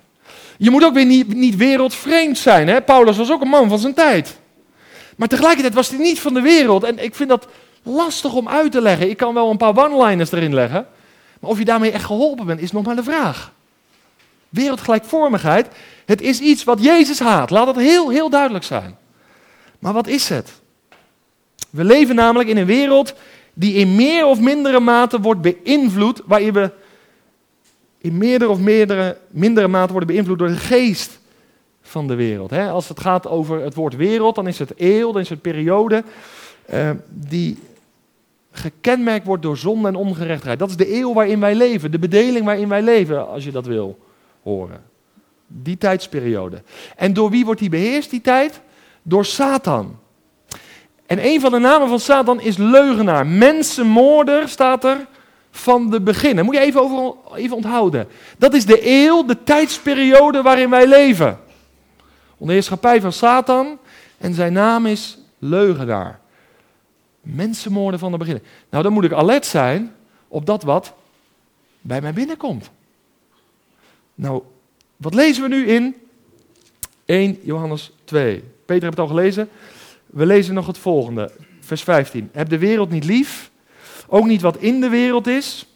Je moet ook weer niet, niet wereldvreemd zijn. Hè? Paulus was ook een man van zijn tijd. Maar tegelijkertijd was hij niet van de wereld. En ik vind dat lastig om uit te leggen. Ik kan wel een paar one-liners erin leggen. Maar of je daarmee echt geholpen bent, is nog maar de vraag. Wereldgelijkvormigheid, het is iets wat Jezus haat. Laat dat heel, heel duidelijk zijn. Maar wat is het? We leven namelijk in een wereld die in meer of mindere mate wordt beïnvloed, waarin we in meerdere of mindere mate worden beïnvloed door de geest van de wereld. Als het gaat over het woord wereld, dan is het eeuw, dan is het periode uh, die gekenmerkt wordt door zonde en ongerechtigheid. Dat is de eeuw waarin wij leven, de bedeling waarin wij leven, als je dat wil horen. Die tijdsperiode. En door wie wordt die beheerst, die tijd? Door Satan. En een van de namen van Satan is leugenaar. Mensenmoorder staat er van de beginnen. Moet je even, over, even onthouden. Dat is de eeuw, de tijdsperiode waarin wij leven. Onder heerschappij van Satan. En zijn naam is leugenaar. Mensenmoorden van de beginnen. Nou, dan moet ik alert zijn op dat wat bij mij binnenkomt. Nou, wat lezen we nu in 1 Johannes 2? Peter heeft het al gelezen. We lezen nog het volgende, vers 15. Heb de wereld niet lief, ook niet wat in de wereld is.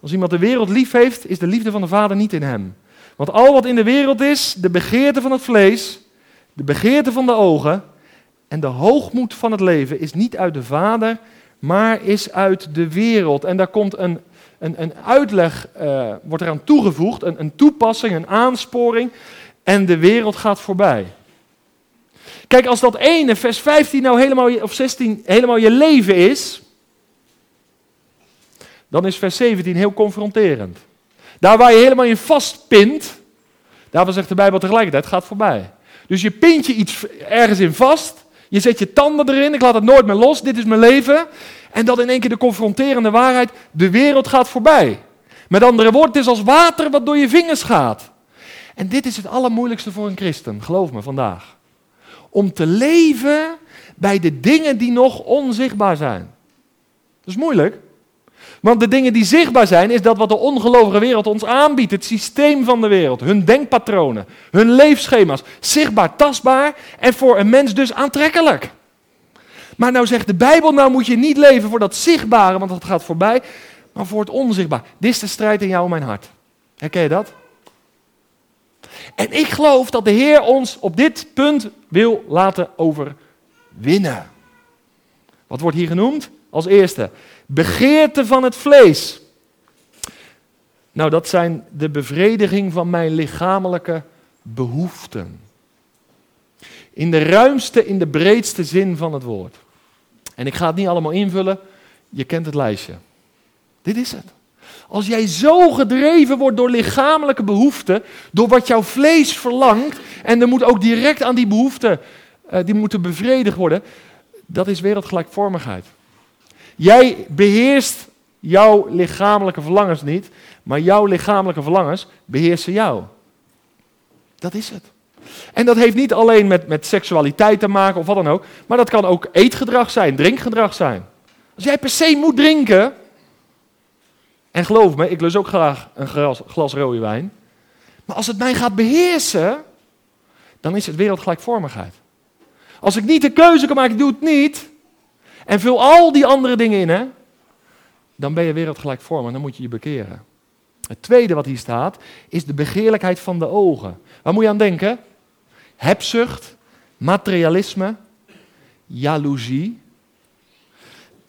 Als iemand de wereld lief heeft, is de liefde van de Vader niet in hem. Want al wat in de wereld is, de begeerte van het vlees, de begeerte van de ogen en de hoogmoed van het leven, is niet uit de Vader, maar is uit de wereld. En daar komt een een, een uitleg uh, wordt eraan toegevoegd, een, een toepassing, een aansporing. En de wereld gaat voorbij. Kijk, als dat ene, vers 15 nou helemaal, of 16, helemaal je leven is, dan is vers 17 heel confronterend. Daar waar je helemaal in vastpint, daarvan zegt de Bijbel tegelijkertijd, gaat voorbij. Dus je pint je iets ergens in vast, je zet je tanden erin, ik laat het nooit meer los, dit is mijn leven. En dan in één keer de confronterende waarheid, de wereld gaat voorbij. Met andere woorden, het is als water wat door je vingers gaat. En dit is het allermoeilijkste voor een christen, geloof me vandaag. Om te leven bij de dingen die nog onzichtbaar zijn. Dat is moeilijk. Want de dingen die zichtbaar zijn, is dat wat de ongelovige wereld ons aanbiedt. Het systeem van de wereld, hun denkpatronen, hun leefschema's. Zichtbaar, tastbaar en voor een mens dus aantrekkelijk. Maar nou zegt de Bijbel, nou moet je niet leven voor dat zichtbare, want dat gaat voorbij, maar voor het onzichtbaar. Dit is de strijd in jou mijn hart. Herken je dat? En ik geloof dat de Heer ons op dit punt wil laten overwinnen. Wat wordt hier genoemd? Als eerste, begeerte van het vlees. Nou, dat zijn de bevrediging van mijn lichamelijke behoeften. In de ruimste, in de breedste zin van het woord. En ik ga het niet allemaal invullen, je kent het lijstje. Dit is het. Als jij zo gedreven wordt door lichamelijke behoeften, door wat jouw vlees verlangt, en er moet ook direct aan die behoeften, uh, die moeten bevredigd worden, dat is wereldgelijkvormigheid. Jij beheerst jouw lichamelijke verlangens niet, maar jouw lichamelijke verlangens beheersen jou. Dat is het. En dat heeft niet alleen met, met seksualiteit te maken of wat dan ook, maar dat kan ook eetgedrag zijn, drinkgedrag zijn. Als jij per se moet drinken, en geloof me, ik lus ook graag een glas, rode wijn, maar als het mij gaat beheersen, dan is het wereldgelijkvormigheid. Als ik niet de keuze kan maken, doe het niet, en vul al die andere dingen in, hè, dan ben je wereldgelijkvormig, dan moet je je bekeren. Het tweede wat hier staat, is de begeerlijkheid van de ogen. Waar moet je aan denken? hebzucht, materialisme, jaloezie.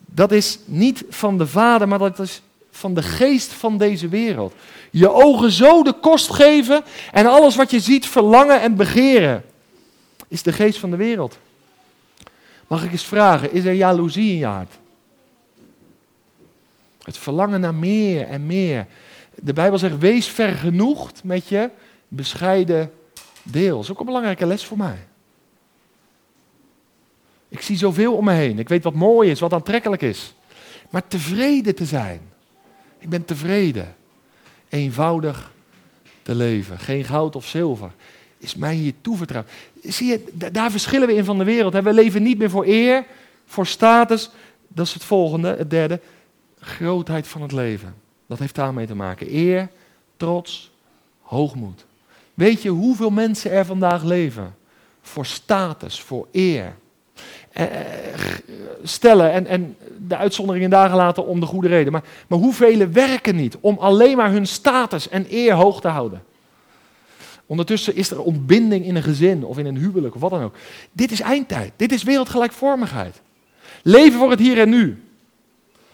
Dat is niet van de Vader, maar dat is van de geest van deze wereld. Je ogen zo de kost geven en alles wat je ziet verlangen en begeren, is de geest van de wereld. Mag ik eens vragen, is er jaloezie in je hart? Het verlangen naar meer en meer. De Bijbel zegt, wees vergenoegd met je bescheiden deel. Dat is ook een belangrijke les voor mij. Ik zie zoveel om me heen. Ik weet wat mooi is, wat aantrekkelijk is. Maar tevreden te zijn. Ik ben tevreden. Eenvoudig te leven. Geen goud of zilver. Is mij hier toevertrouwd. Zie je, daar verschillen we in van de wereld. We leven niet meer voor eer, voor status. Dat is het volgende, het derde. Grootheid van het leven. Dat heeft daarmee te maken. Eer, trots, hoogmoed. Weet je hoeveel mensen er vandaag leven? Voor status, voor eer. Eh, stellen en, en de uitzonderingen daar gelaten om de goede reden. Maar, maar hoeveel werken niet om alleen maar hun status en eer hoog te houden? Ondertussen is er ontbinding in een gezin of in een huwelijk of wat dan ook. Dit is eindtijd. Dit is wereldgelijkvormigheid. Leven voor het hier en nu.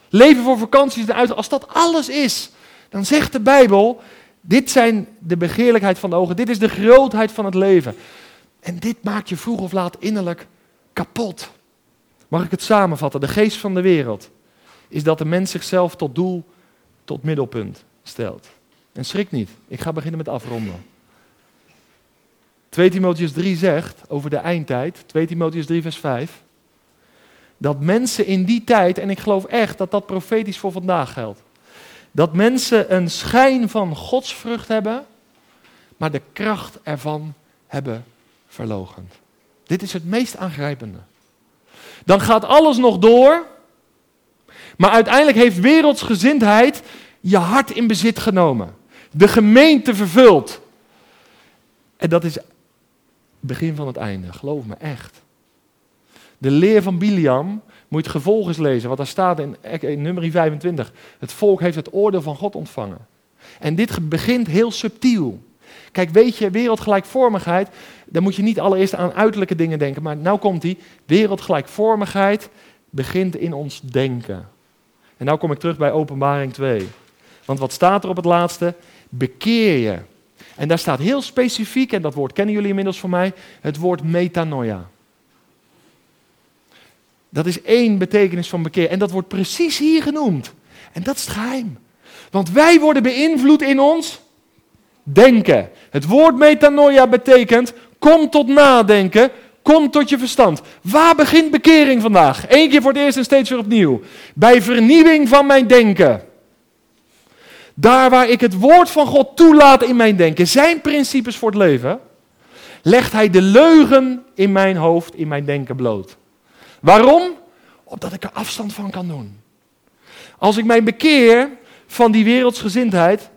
Leven voor vakanties en uit. Als dat alles is, dan zegt de Bijbel: dit zijn de begeerlijkheid van de ogen. Dit is de grootheid van het leven. En dit maakt je vroeg of laat innerlijk kapot. Mag ik het samenvatten? De geest van de wereld is dat de mens zichzelf tot doel, tot middelpunt stelt. En schrik niet, ik ga beginnen met afronden. 2 Timotheus 3 zegt over de eindtijd, 2 Timotheus 3 vers 5, dat mensen in die tijd, en ik geloof echt dat dat profetisch voor vandaag geldt, dat mensen een schijn van godsvrucht hebben, maar de kracht ervan hebben verlogend. Dit is het meest aangrijpende. Dan gaat alles nog door, maar uiteindelijk heeft wereldsgezindheid je hart in bezit genomen. De gemeente vervuld. En dat is het begin van het einde, geloof me echt. De leer van Biliam moet je gevolg eens lezen, wat daar staat in, in nummer 25. Het volk heeft het oordeel van God ontvangen. En dit begint heel subtiel. Kijk, weet je, wereldgelijkvormigheid, dan moet je niet allereerst aan uiterlijke dingen denken. Maar nou komt die, wereldgelijkvormigheid begint in ons denken. En nou kom ik terug bij openbaring 2. Want wat staat er op het laatste? Bekeer je. En daar staat heel specifiek, en dat woord kennen jullie inmiddels van mij, het woord metanoia. Dat is één betekenis van bekeer. En dat wordt precies hier genoemd. En dat is het geheim. Want wij worden beïnvloed in ons denken. Het woord metanoia betekent kom tot nadenken, kom tot je verstand. Waar begint bekering vandaag? Eén keer voor het eerst en steeds weer opnieuw. Bij vernieuwing van mijn denken. Daar waar ik het woord van God toelaat in mijn denken, zijn principes voor het leven, legt hij de leugen in mijn hoofd, in mijn denken bloot. Waarom? Opdat ik er afstand van kan doen. Als ik mij bekeer van die wereldsgezindheid,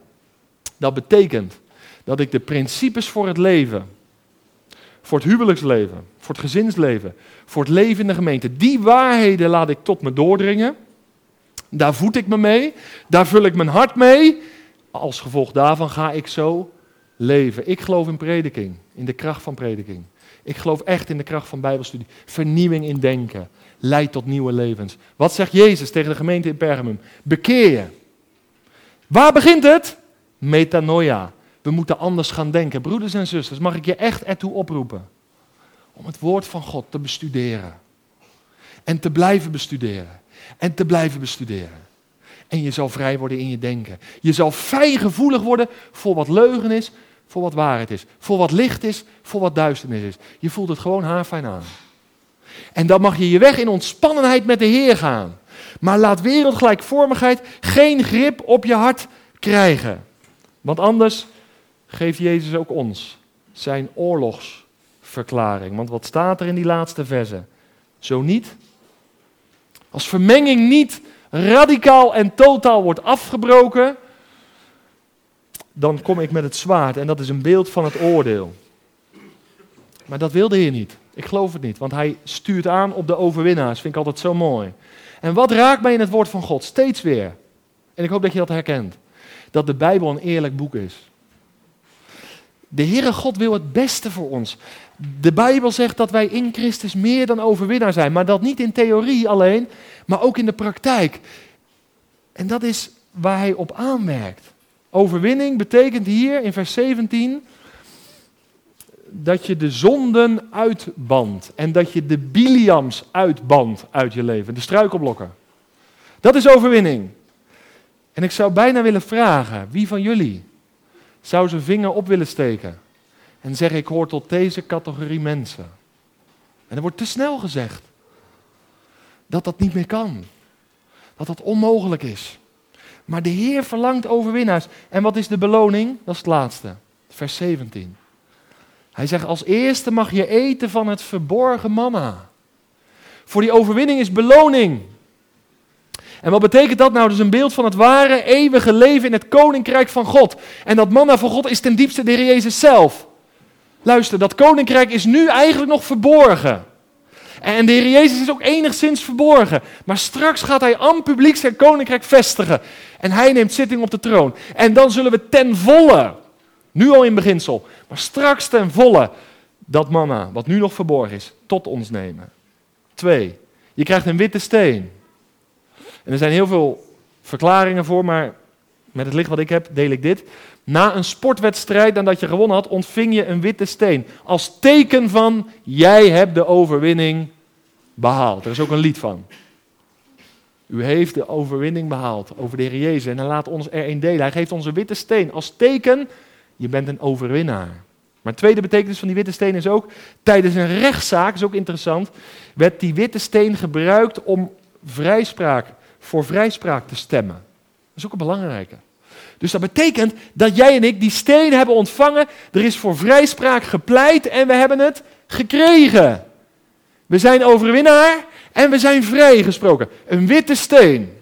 dat betekent dat ik de principes voor het leven, voor het huwelijksleven, voor het gezinsleven, voor het leven in de gemeente, die waarheden laat ik tot me doordringen. Daar voed ik me mee, daar vul ik mijn hart mee. Als gevolg daarvan ga ik zo leven. Ik geloof in prediking, in de kracht van prediking. Ik geloof echt in de kracht van Bijbelstudie. Vernieuwing in denken leidt tot nieuwe levens. Wat zegt Jezus tegen de gemeente in Pergamum? Bekeer je. Waar begint het? Metanoia. We moeten anders gaan denken. Broeders en zusters, mag ik je echt ertoe oproepen om het woord van God te bestuderen. En te blijven bestuderen. En te blijven bestuderen. En je zal vrij worden in je denken. Je zal fijngevoelig worden voor wat leugen is, voor wat waarheid is. Voor wat licht is, voor wat duisternis is. Je voelt het gewoon haarfijn aan. En dan mag je je weg in ontspannenheid met de Heer gaan. Maar laat wereldgelijkvormigheid geen grip op je hart krijgen. Want anders geeft Jezus ook ons zijn oorlogsverklaring. Want wat staat er in die laatste verse? Zo niet. Als vermenging niet radicaal en totaal wordt afgebroken, dan kom ik met het zwaard. En dat is een beeld van het oordeel. Maar dat wil de Heer niet. Ik geloof het niet, want hij stuurt aan op de overwinnaars. Vind ik altijd zo mooi. En wat raakt mij in het woord van God? Steeds weer. En ik hoop dat je dat herkent. Dat de Bijbel een eerlijk boek is. De Heere God wil het beste voor ons. De Bijbel zegt dat wij in Christus meer dan overwinnaar zijn. Maar dat niet in theorie alleen, maar ook in de praktijk. En dat is waar hij op aanmerkt. Overwinning betekent hier in vers 17 dat je de zonden uitbandt en dat je de biliams uitbandt uit je leven, de struikelblokken. Dat is overwinning. En ik zou bijna willen vragen, wie van jullie zou zijn vinger op willen steken en zeggen, ik hoor tot deze categorie mensen. En er wordt te snel gezegd dat dat niet meer kan. Dat dat onmogelijk is. Maar de Heer verlangt overwinnaars. En wat is de beloning? Dat is het laatste. Vers 17. Hij zegt, als eerste mag je eten van het verborgen manna. Voor die overwinning is beloning. En wat betekent dat nou? Is een beeld van het ware, eeuwige leven in het koninkrijk van God. En dat manna van God is ten diepste de Heer Jezus zelf. Luister, dat koninkrijk is nu eigenlijk nog verborgen. En de Heer Jezus is ook enigszins verborgen. Maar straks gaat hij aan publiek zijn koninkrijk vestigen. En hij neemt zitting op de troon. En dan zullen we ten volle, nu al in beginsel, maar straks ten volle dat manna, wat nu nog verborgen is, tot ons nemen. Twee, je krijgt een witte steen. En er zijn heel veel verklaringen voor, maar met het licht wat ik heb, deel ik dit. Na een sportwedstrijd, nadat je gewonnen had, ontving je een witte steen. Als teken van, jij hebt de overwinning behaald. Er is ook een lied van. U heeft de overwinning behaald over de Heer Jezus. En hij laat ons erin delen. Hij geeft ons een witte steen als teken, je bent een overwinnaar. Maar tweede betekenis van die witte steen is ook, tijdens een rechtszaak, is ook interessant, werd die witte steen gebruikt om vrijspraak, voor vrijspraak te stemmen. Dat is ook een belangrijke. Dus dat betekent dat jij en ik die steen hebben ontvangen. Er is voor vrijspraak gepleit en we hebben het gekregen. We zijn overwinnaar en we zijn vrijgesproken. Een witte steen.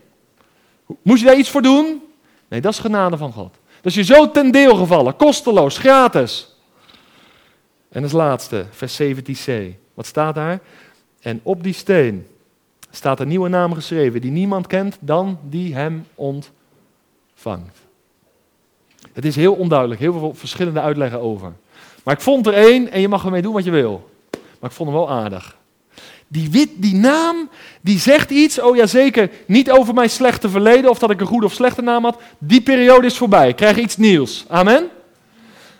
Moest je daar iets voor doen? Nee, dat is genade van God. Dat is je zo ten deel gevallen, kosteloos, gratis. En als laatste, vers 17c. Wat staat daar? En op die steen staat een nieuwe naam geschreven die niemand kent dan die hem ontvangt. Het is heel onduidelijk, heel veel verschillende uitleggen over. Maar ik vond er één en je mag ermee doen wat je wil. Maar ik vond hem wel aardig. Die, wit, die naam, die zegt iets, oh ja zeker, niet over mijn slechte verleden of dat ik een goede of slechte naam had. Die periode is voorbij, ik krijg iets nieuws. Amen?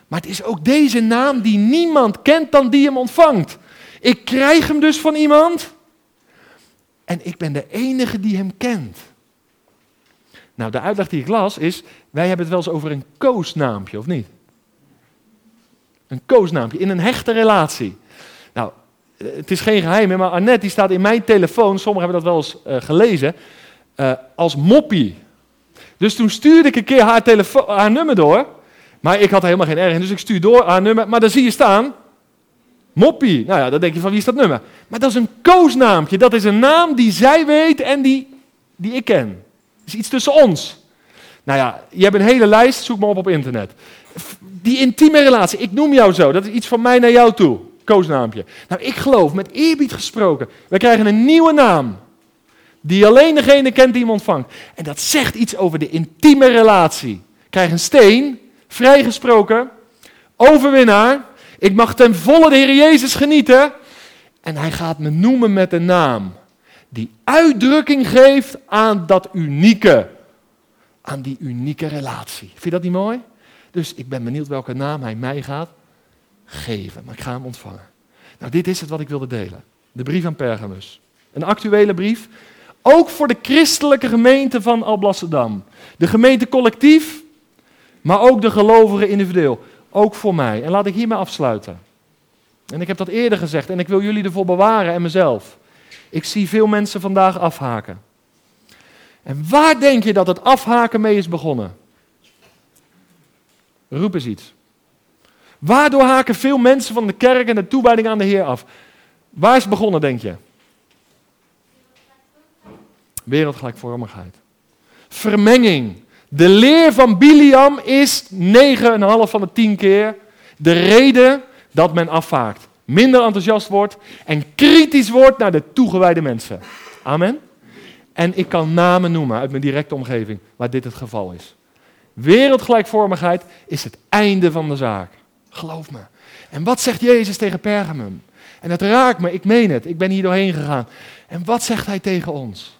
Maar het is ook deze naam die niemand kent dan die hem ontvangt. Ik krijg hem dus van iemand en ik ben de enige die hem kent. Nou, de uitleg die ik las is, wij hebben het wel eens over een koosnaampje, of niet? Een koosnaampje, in een hechte relatie. Nou, het is geen geheim, maar Annette die staat in mijn telefoon, sommigen hebben dat wel eens uh, gelezen, uh, als moppie. Dus toen stuurde ik een keer haar, telefoon, haar nummer door, maar ik had er helemaal geen erg in, dus ik stuur door haar nummer, maar dan zie je staan, moppie. Nou ja, dan denk je van wie is dat nummer? Maar dat is een koosnaampje, dat is een naam die zij weet en die, die ik ken is iets tussen ons. Nou ja, je hebt een hele lijst, zoek maar op op internet. Die intieme relatie, ik noem jou zo, dat is iets van mij naar jou toe. Koosnaampje. Nou, ik geloof, met eerbied gesproken, we krijgen een nieuwe naam. Die alleen degene kent die hem ontvangt. En dat zegt iets over de intieme relatie. Krijg een steen, vrijgesproken, overwinnaar. Ik mag ten volle de Heer Jezus genieten. En hij gaat me noemen met een naam die uitdrukking geeft aan dat unieke, aan die unieke relatie. Vind je dat niet mooi? Dus ik ben benieuwd welke naam hij mij gaat geven, maar ik ga hem ontvangen. Nou, dit is het wat ik wilde delen. De brief aan Pergamus. Een actuele brief, ook voor de christelijke gemeente van Alblasserdam. De gemeente collectief, maar ook de gelovigen individueel. Ook voor mij. En laat ik hiermee afsluiten. En ik heb dat eerder gezegd en ik wil jullie ervoor bewaren en mezelf. Ik zie veel mensen vandaag afhaken. En waar denk je dat het afhaken mee is begonnen? Roep eens iets. Waardoor haken veel mensen van de kerk en de toewijding aan de Heer af? Waar is het begonnen, denk je? Wereldgelijkvormigheid. Vermenging. De leer van Biliam is 9,5 van de 10 keer de reden dat men afhaakt. Minder enthousiast wordt en kritisch wordt naar de toegewijde mensen. Amen. En ik kan namen noemen uit mijn directe omgeving waar dit het geval is. Wereldgelijkvormigheid is het einde van de zaak. Geloof me. En wat zegt Jezus tegen Pergamum? En het raakt me, ik meen het, ik ben hier doorheen gegaan. En wat zegt hij tegen ons?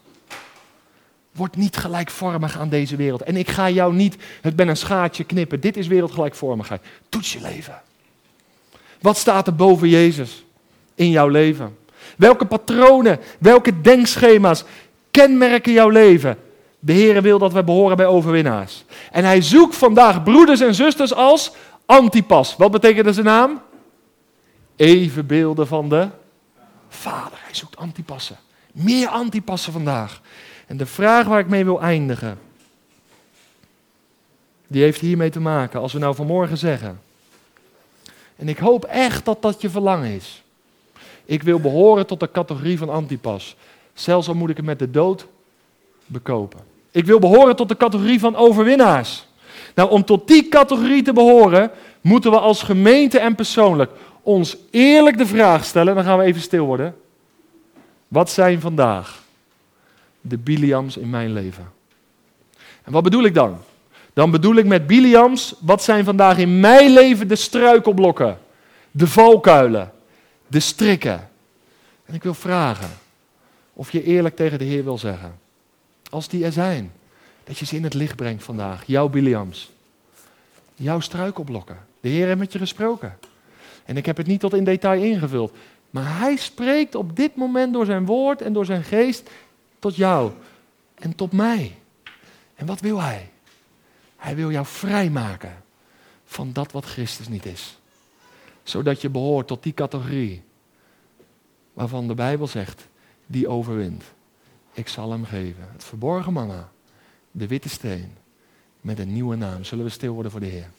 Word niet gelijkvormig aan deze wereld. En ik ga jou niet het ben een schaatje knippen. Dit is wereldgelijkvormigheid. Toets je leven. Wat staat er boven Jezus in jouw leven? Welke patronen, welke denkschema's kenmerken jouw leven? De Heer wil dat wij behoren bij overwinnaars. En hij zoekt vandaag broeders en zusters als Antipas. Wat betekent zijn naam? Evenbeelden van de Vader. Hij zoekt antipassen. Meer antipassen vandaag. En de vraag waar ik mee wil eindigen, die heeft hiermee te maken. Als we nou vanmorgen zeggen, en ik hoop echt dat dat je verlangen is. Ik wil behoren tot de categorie van antipas. Zelfs al moet ik het met de dood bekopen. Ik wil behoren tot de categorie van overwinnaars. Nou, om tot die categorie te behoren, moeten we als gemeente en persoonlijk ons eerlijk de vraag stellen, dan gaan we even stil worden. Wat zijn vandaag de Biliams in mijn leven? En wat bedoel ik dan? Dan bedoel ik met Biliams, wat zijn vandaag in mijn leven de struikelblokken, de valkuilen, de strikken? En ik wil vragen of je eerlijk tegen de Heer wil zeggen, als die er zijn, dat je ze in het licht brengt vandaag, jouw Biliams, jouw struikelblokken. De Heer heeft met je gesproken. En ik heb het niet tot in detail ingevuld, maar Hij spreekt op dit moment door zijn woord en door zijn geest tot jou en tot mij. En wat wil Hij? Hij wil jou vrijmaken van dat wat Christus niet is. Zodat je behoort tot die categorie waarvan de Bijbel zegt, die overwint. Ik zal hem geven. Het verborgen manna, de witte steen, met een nieuwe naam. Zullen we stil worden voor de Heer?